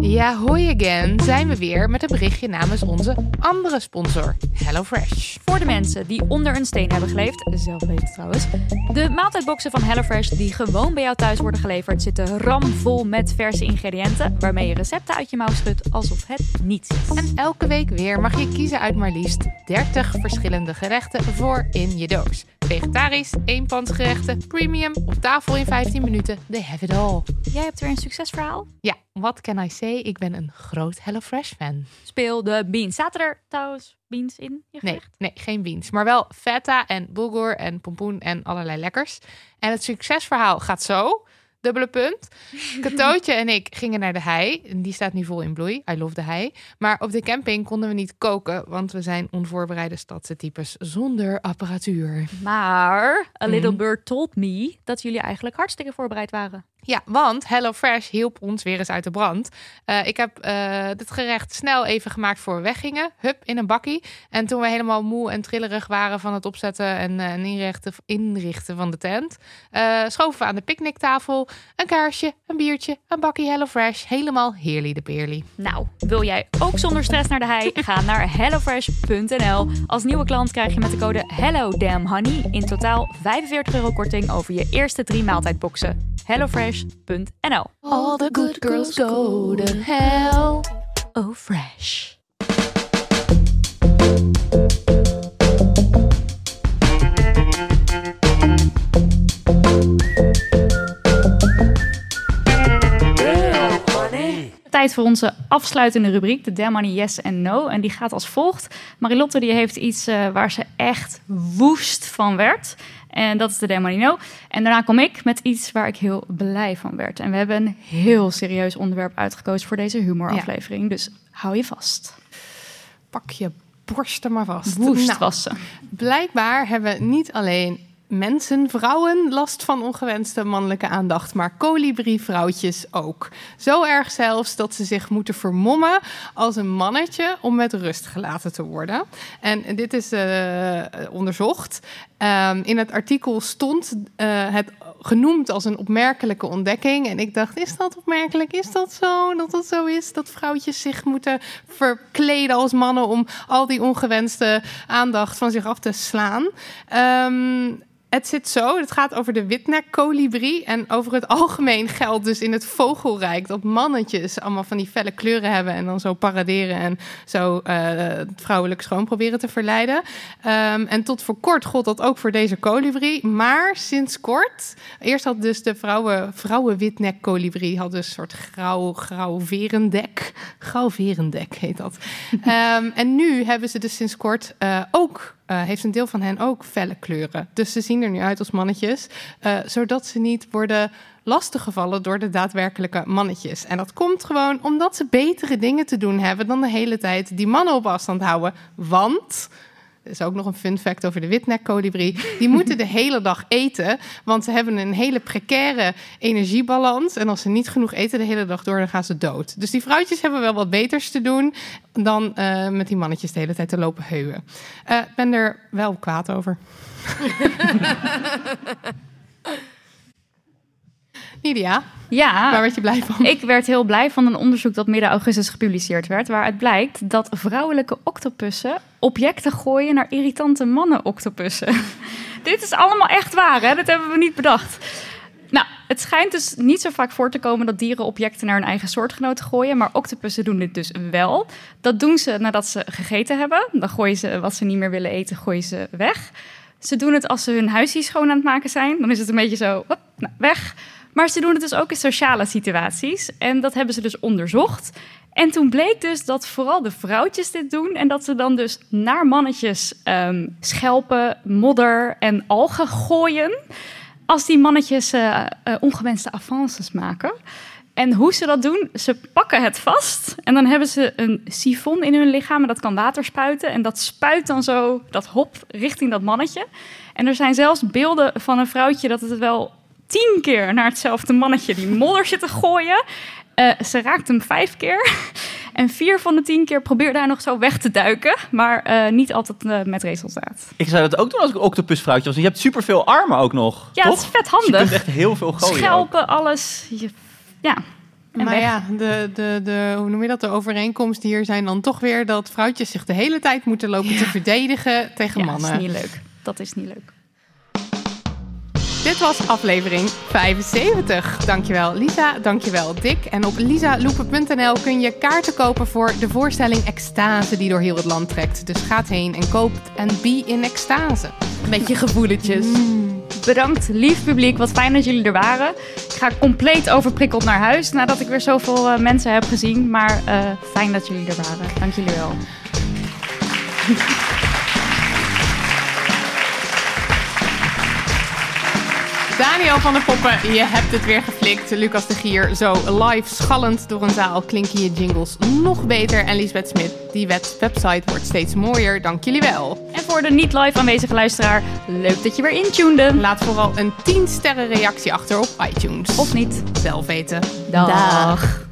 Ja, hoi again. Zijn we weer met een berichtje namens onze andere sponsor, HelloFresh. Voor de mensen die onder een steen hebben geleefd, zelf weten trouwens. De maaltijdboxen van HelloFresh die gewoon bij jou thuis worden geleverd zitten ramvol met verse ingrediënten waarmee je recepten uit je mouw schudt alsof het niets is. En elke week weer mag je kiezen uit maar liefst 30 verschillende gerechten voor in je doos. Vegetarisch, eenpansgerechten, premium, op tafel in 15 minuten. They have it all. Jij hebt weer een succesverhaal. Ja, what can I say? Ik ben een groot HelloFresh fan. Speel de beans. Zaten er trouwens beans in je Nee, gerecht? nee, geen beans. Maar wel feta en bulgur en pompoen en allerlei lekkers. En het succesverhaal gaat zo. Dubbele punt. Katootje en ik gingen naar de hei. En die staat nu vol in bloei. I love de hei. Maar op de camping konden we niet koken, want we zijn onvoorbereide stadse types zonder apparatuur. Maar A Little Mhm. Bird told me dat jullie eigenlijk hartstikke voorbereid waren. Ja, want HelloFresh hielp ons weer eens uit de brand. Eh, ik heb eh dit gerecht snel even gemaakt voor we weggingen. Hup, in een bakkie. En toen we helemaal moe en trillerig waren van het opzetten en, eh, en inrichten, inrichten van de tent... schoven we aan de picknicktafel een kaarsje, een biertje, een bakkie HelloFresh. Helemaal heerly de peerly. Nou, wil jij ook zonder stress naar de hei? Ga naar hellofresh.nl. Als nieuwe klant krijg je met de code HelloDamnHoney in totaal 45 euro korting over je eerste drie maaltijdboxen. All the good girls go to hell. Oh, fresh. Tijd voor onze afsluitende rubriek, de Damn Money Yes en No. En die gaat als volgt. Marilotte die heeft iets eh, waar ze echt woest van werd. En dat is de Damn Money No. En daarna kom ik met iets waar ik heel blij van werd. En we hebben een heel serieus onderwerp uitgekozen voor deze humoraflevering. Dus hou je vast. Pak je borsten maar vast. Woest Nou, was ze. Blijkbaar hebben niet alleen mensen, vrouwen last van ongewenste mannelijke aandacht, maar kolibri-vrouwtjes ook. Zo erg zelfs dat ze zich moeten vermommen als een mannetje om met rust gelaten te worden. En dit is eh, onderzocht. Ehm, in het artikel stond eh, het genoemd als een opmerkelijke ontdekking. En ik dacht, is dat opmerkelijk? Is dat zo? Dat het zo is dat vrouwtjes zich moeten verkleden als mannen om al die ongewenste aandacht van zich af te slaan. Ehm, Het zit zo, het gaat over de witnek-kolibrie. En over het algemeen geldt dus in het vogelrijk dat mannetjes allemaal van die felle kleuren hebben en dan zo paraderen en zo uh, vrouwelijk schoon proberen te verleiden. Um, en tot voor kort gold dat ook voor deze kolibrie. Maar sinds kort, eerst had dus de vrouwen, vrouwen witnek-kolibrie had dus een soort grauw, grauw verendek. Grauw verendek heet dat. um, en nu hebben ze dus sinds kort uh, ook uh, heeft een deel van hen ook felle kleuren. Dus ze zien er nu uit als mannetjes, uh, zodat ze niet worden lastiggevallen door de daadwerkelijke mannetjes. En dat komt gewoon omdat ze betere dingen te doen hebben dan de hele tijd die mannen op afstand houden. Want is ook nog een fun fact over de witnek-kolibrie. Die moeten de hele dag eten, want ze hebben een hele precaire energiebalans. En als ze niet genoeg eten de hele dag door, dan gaan ze dood. Dus die vrouwtjes hebben wel wat beters te doen dan uh, met die mannetjes de hele tijd te lopen heuwen. Ik uh, ben er wel kwaad over. Nidia, ja, waar werd je blij van? Ik werd heel blij van een onderzoek dat midden augustus gepubliceerd werd, waaruit blijkt dat vrouwelijke octopussen objecten gooien naar irritante mannen-octopussen. Dit is allemaal echt waar, hè? Dat hebben we niet bedacht. Nou, het schijnt dus niet zo vaak voor te komen dat dieren objecten naar hun eigen soortgenoten gooien, maar octopussen doen dit dus wel. Dat doen ze nadat ze gegeten hebben. Dan gooien ze wat ze niet meer willen eten, gooien ze weg. Ze doen het als ze hun huisje schoon aan het maken zijn. Dan is het een beetje zo, hop, nou, weg. Maar ze doen het dus ook in sociale situaties. En dat hebben ze dus onderzocht. En toen bleek dus dat vooral de vrouwtjes dit doen. En dat ze dan dus naar mannetjes um, schelpen, modder en algen gooien. Als die mannetjes uh, ongewenste avances maken. En hoe ze dat doen, ze pakken het vast. En dan hebben ze een sifon in hun lichaam. En dat kan water spuiten. En dat spuit dan zo dat hop richting dat mannetje. En er zijn zelfs beelden van een vrouwtje dat het wel tien keer naar hetzelfde mannetje die modder zit te gooien. Uh, ze raakt hem vijf keer. En vier van de tien keer probeerde hij nog zo weg te duiken. Maar uh, niet altijd uh, met resultaat. Ik zou dat ook doen als ik octopusvrouwtje was. Je hebt superveel armen ook nog. Ja, toch? het is vet handig. Dus je kunt echt heel veel gooien. Schelpen, alles. Je, ja. En maar weg. ja, de, de, de, hoe noem je dat? De overeenkomsten hier zijn dan toch weer dat vrouwtjes zich de hele tijd moeten lopen ja. te verdedigen tegen ja, mannen. Dat is niet leuk. Dat is niet leuk. Dit was aflevering 75. Dankjewel Lisa, dankjewel Dick. En op lisaloepen.nl kun je kaarten kopen voor de voorstelling Extase die door heel het land trekt. Dus gaat heen en koopt en be in extase. Met je gevoeletjes. Bedankt, lief publiek. Wat fijn dat jullie er waren. Ik ga compleet overprikkeld naar huis nadat ik weer zoveel uh, mensen heb gezien. Maar uh, fijn dat jullie er waren. Dank jullie wel. Daniel van der Poppen, je hebt het weer geflikt. Lucas de Gier, zo live schallend door een zaal klinken je jingles nog beter. En Lisbeth Smit, die website wordt steeds mooier. Dank jullie wel. En voor de niet live aanwezige luisteraar, leuk dat je weer intunede. Laat vooral een 10 sterren reactie achter op iTunes. Of niet. Zelf weten. Dag. Dag.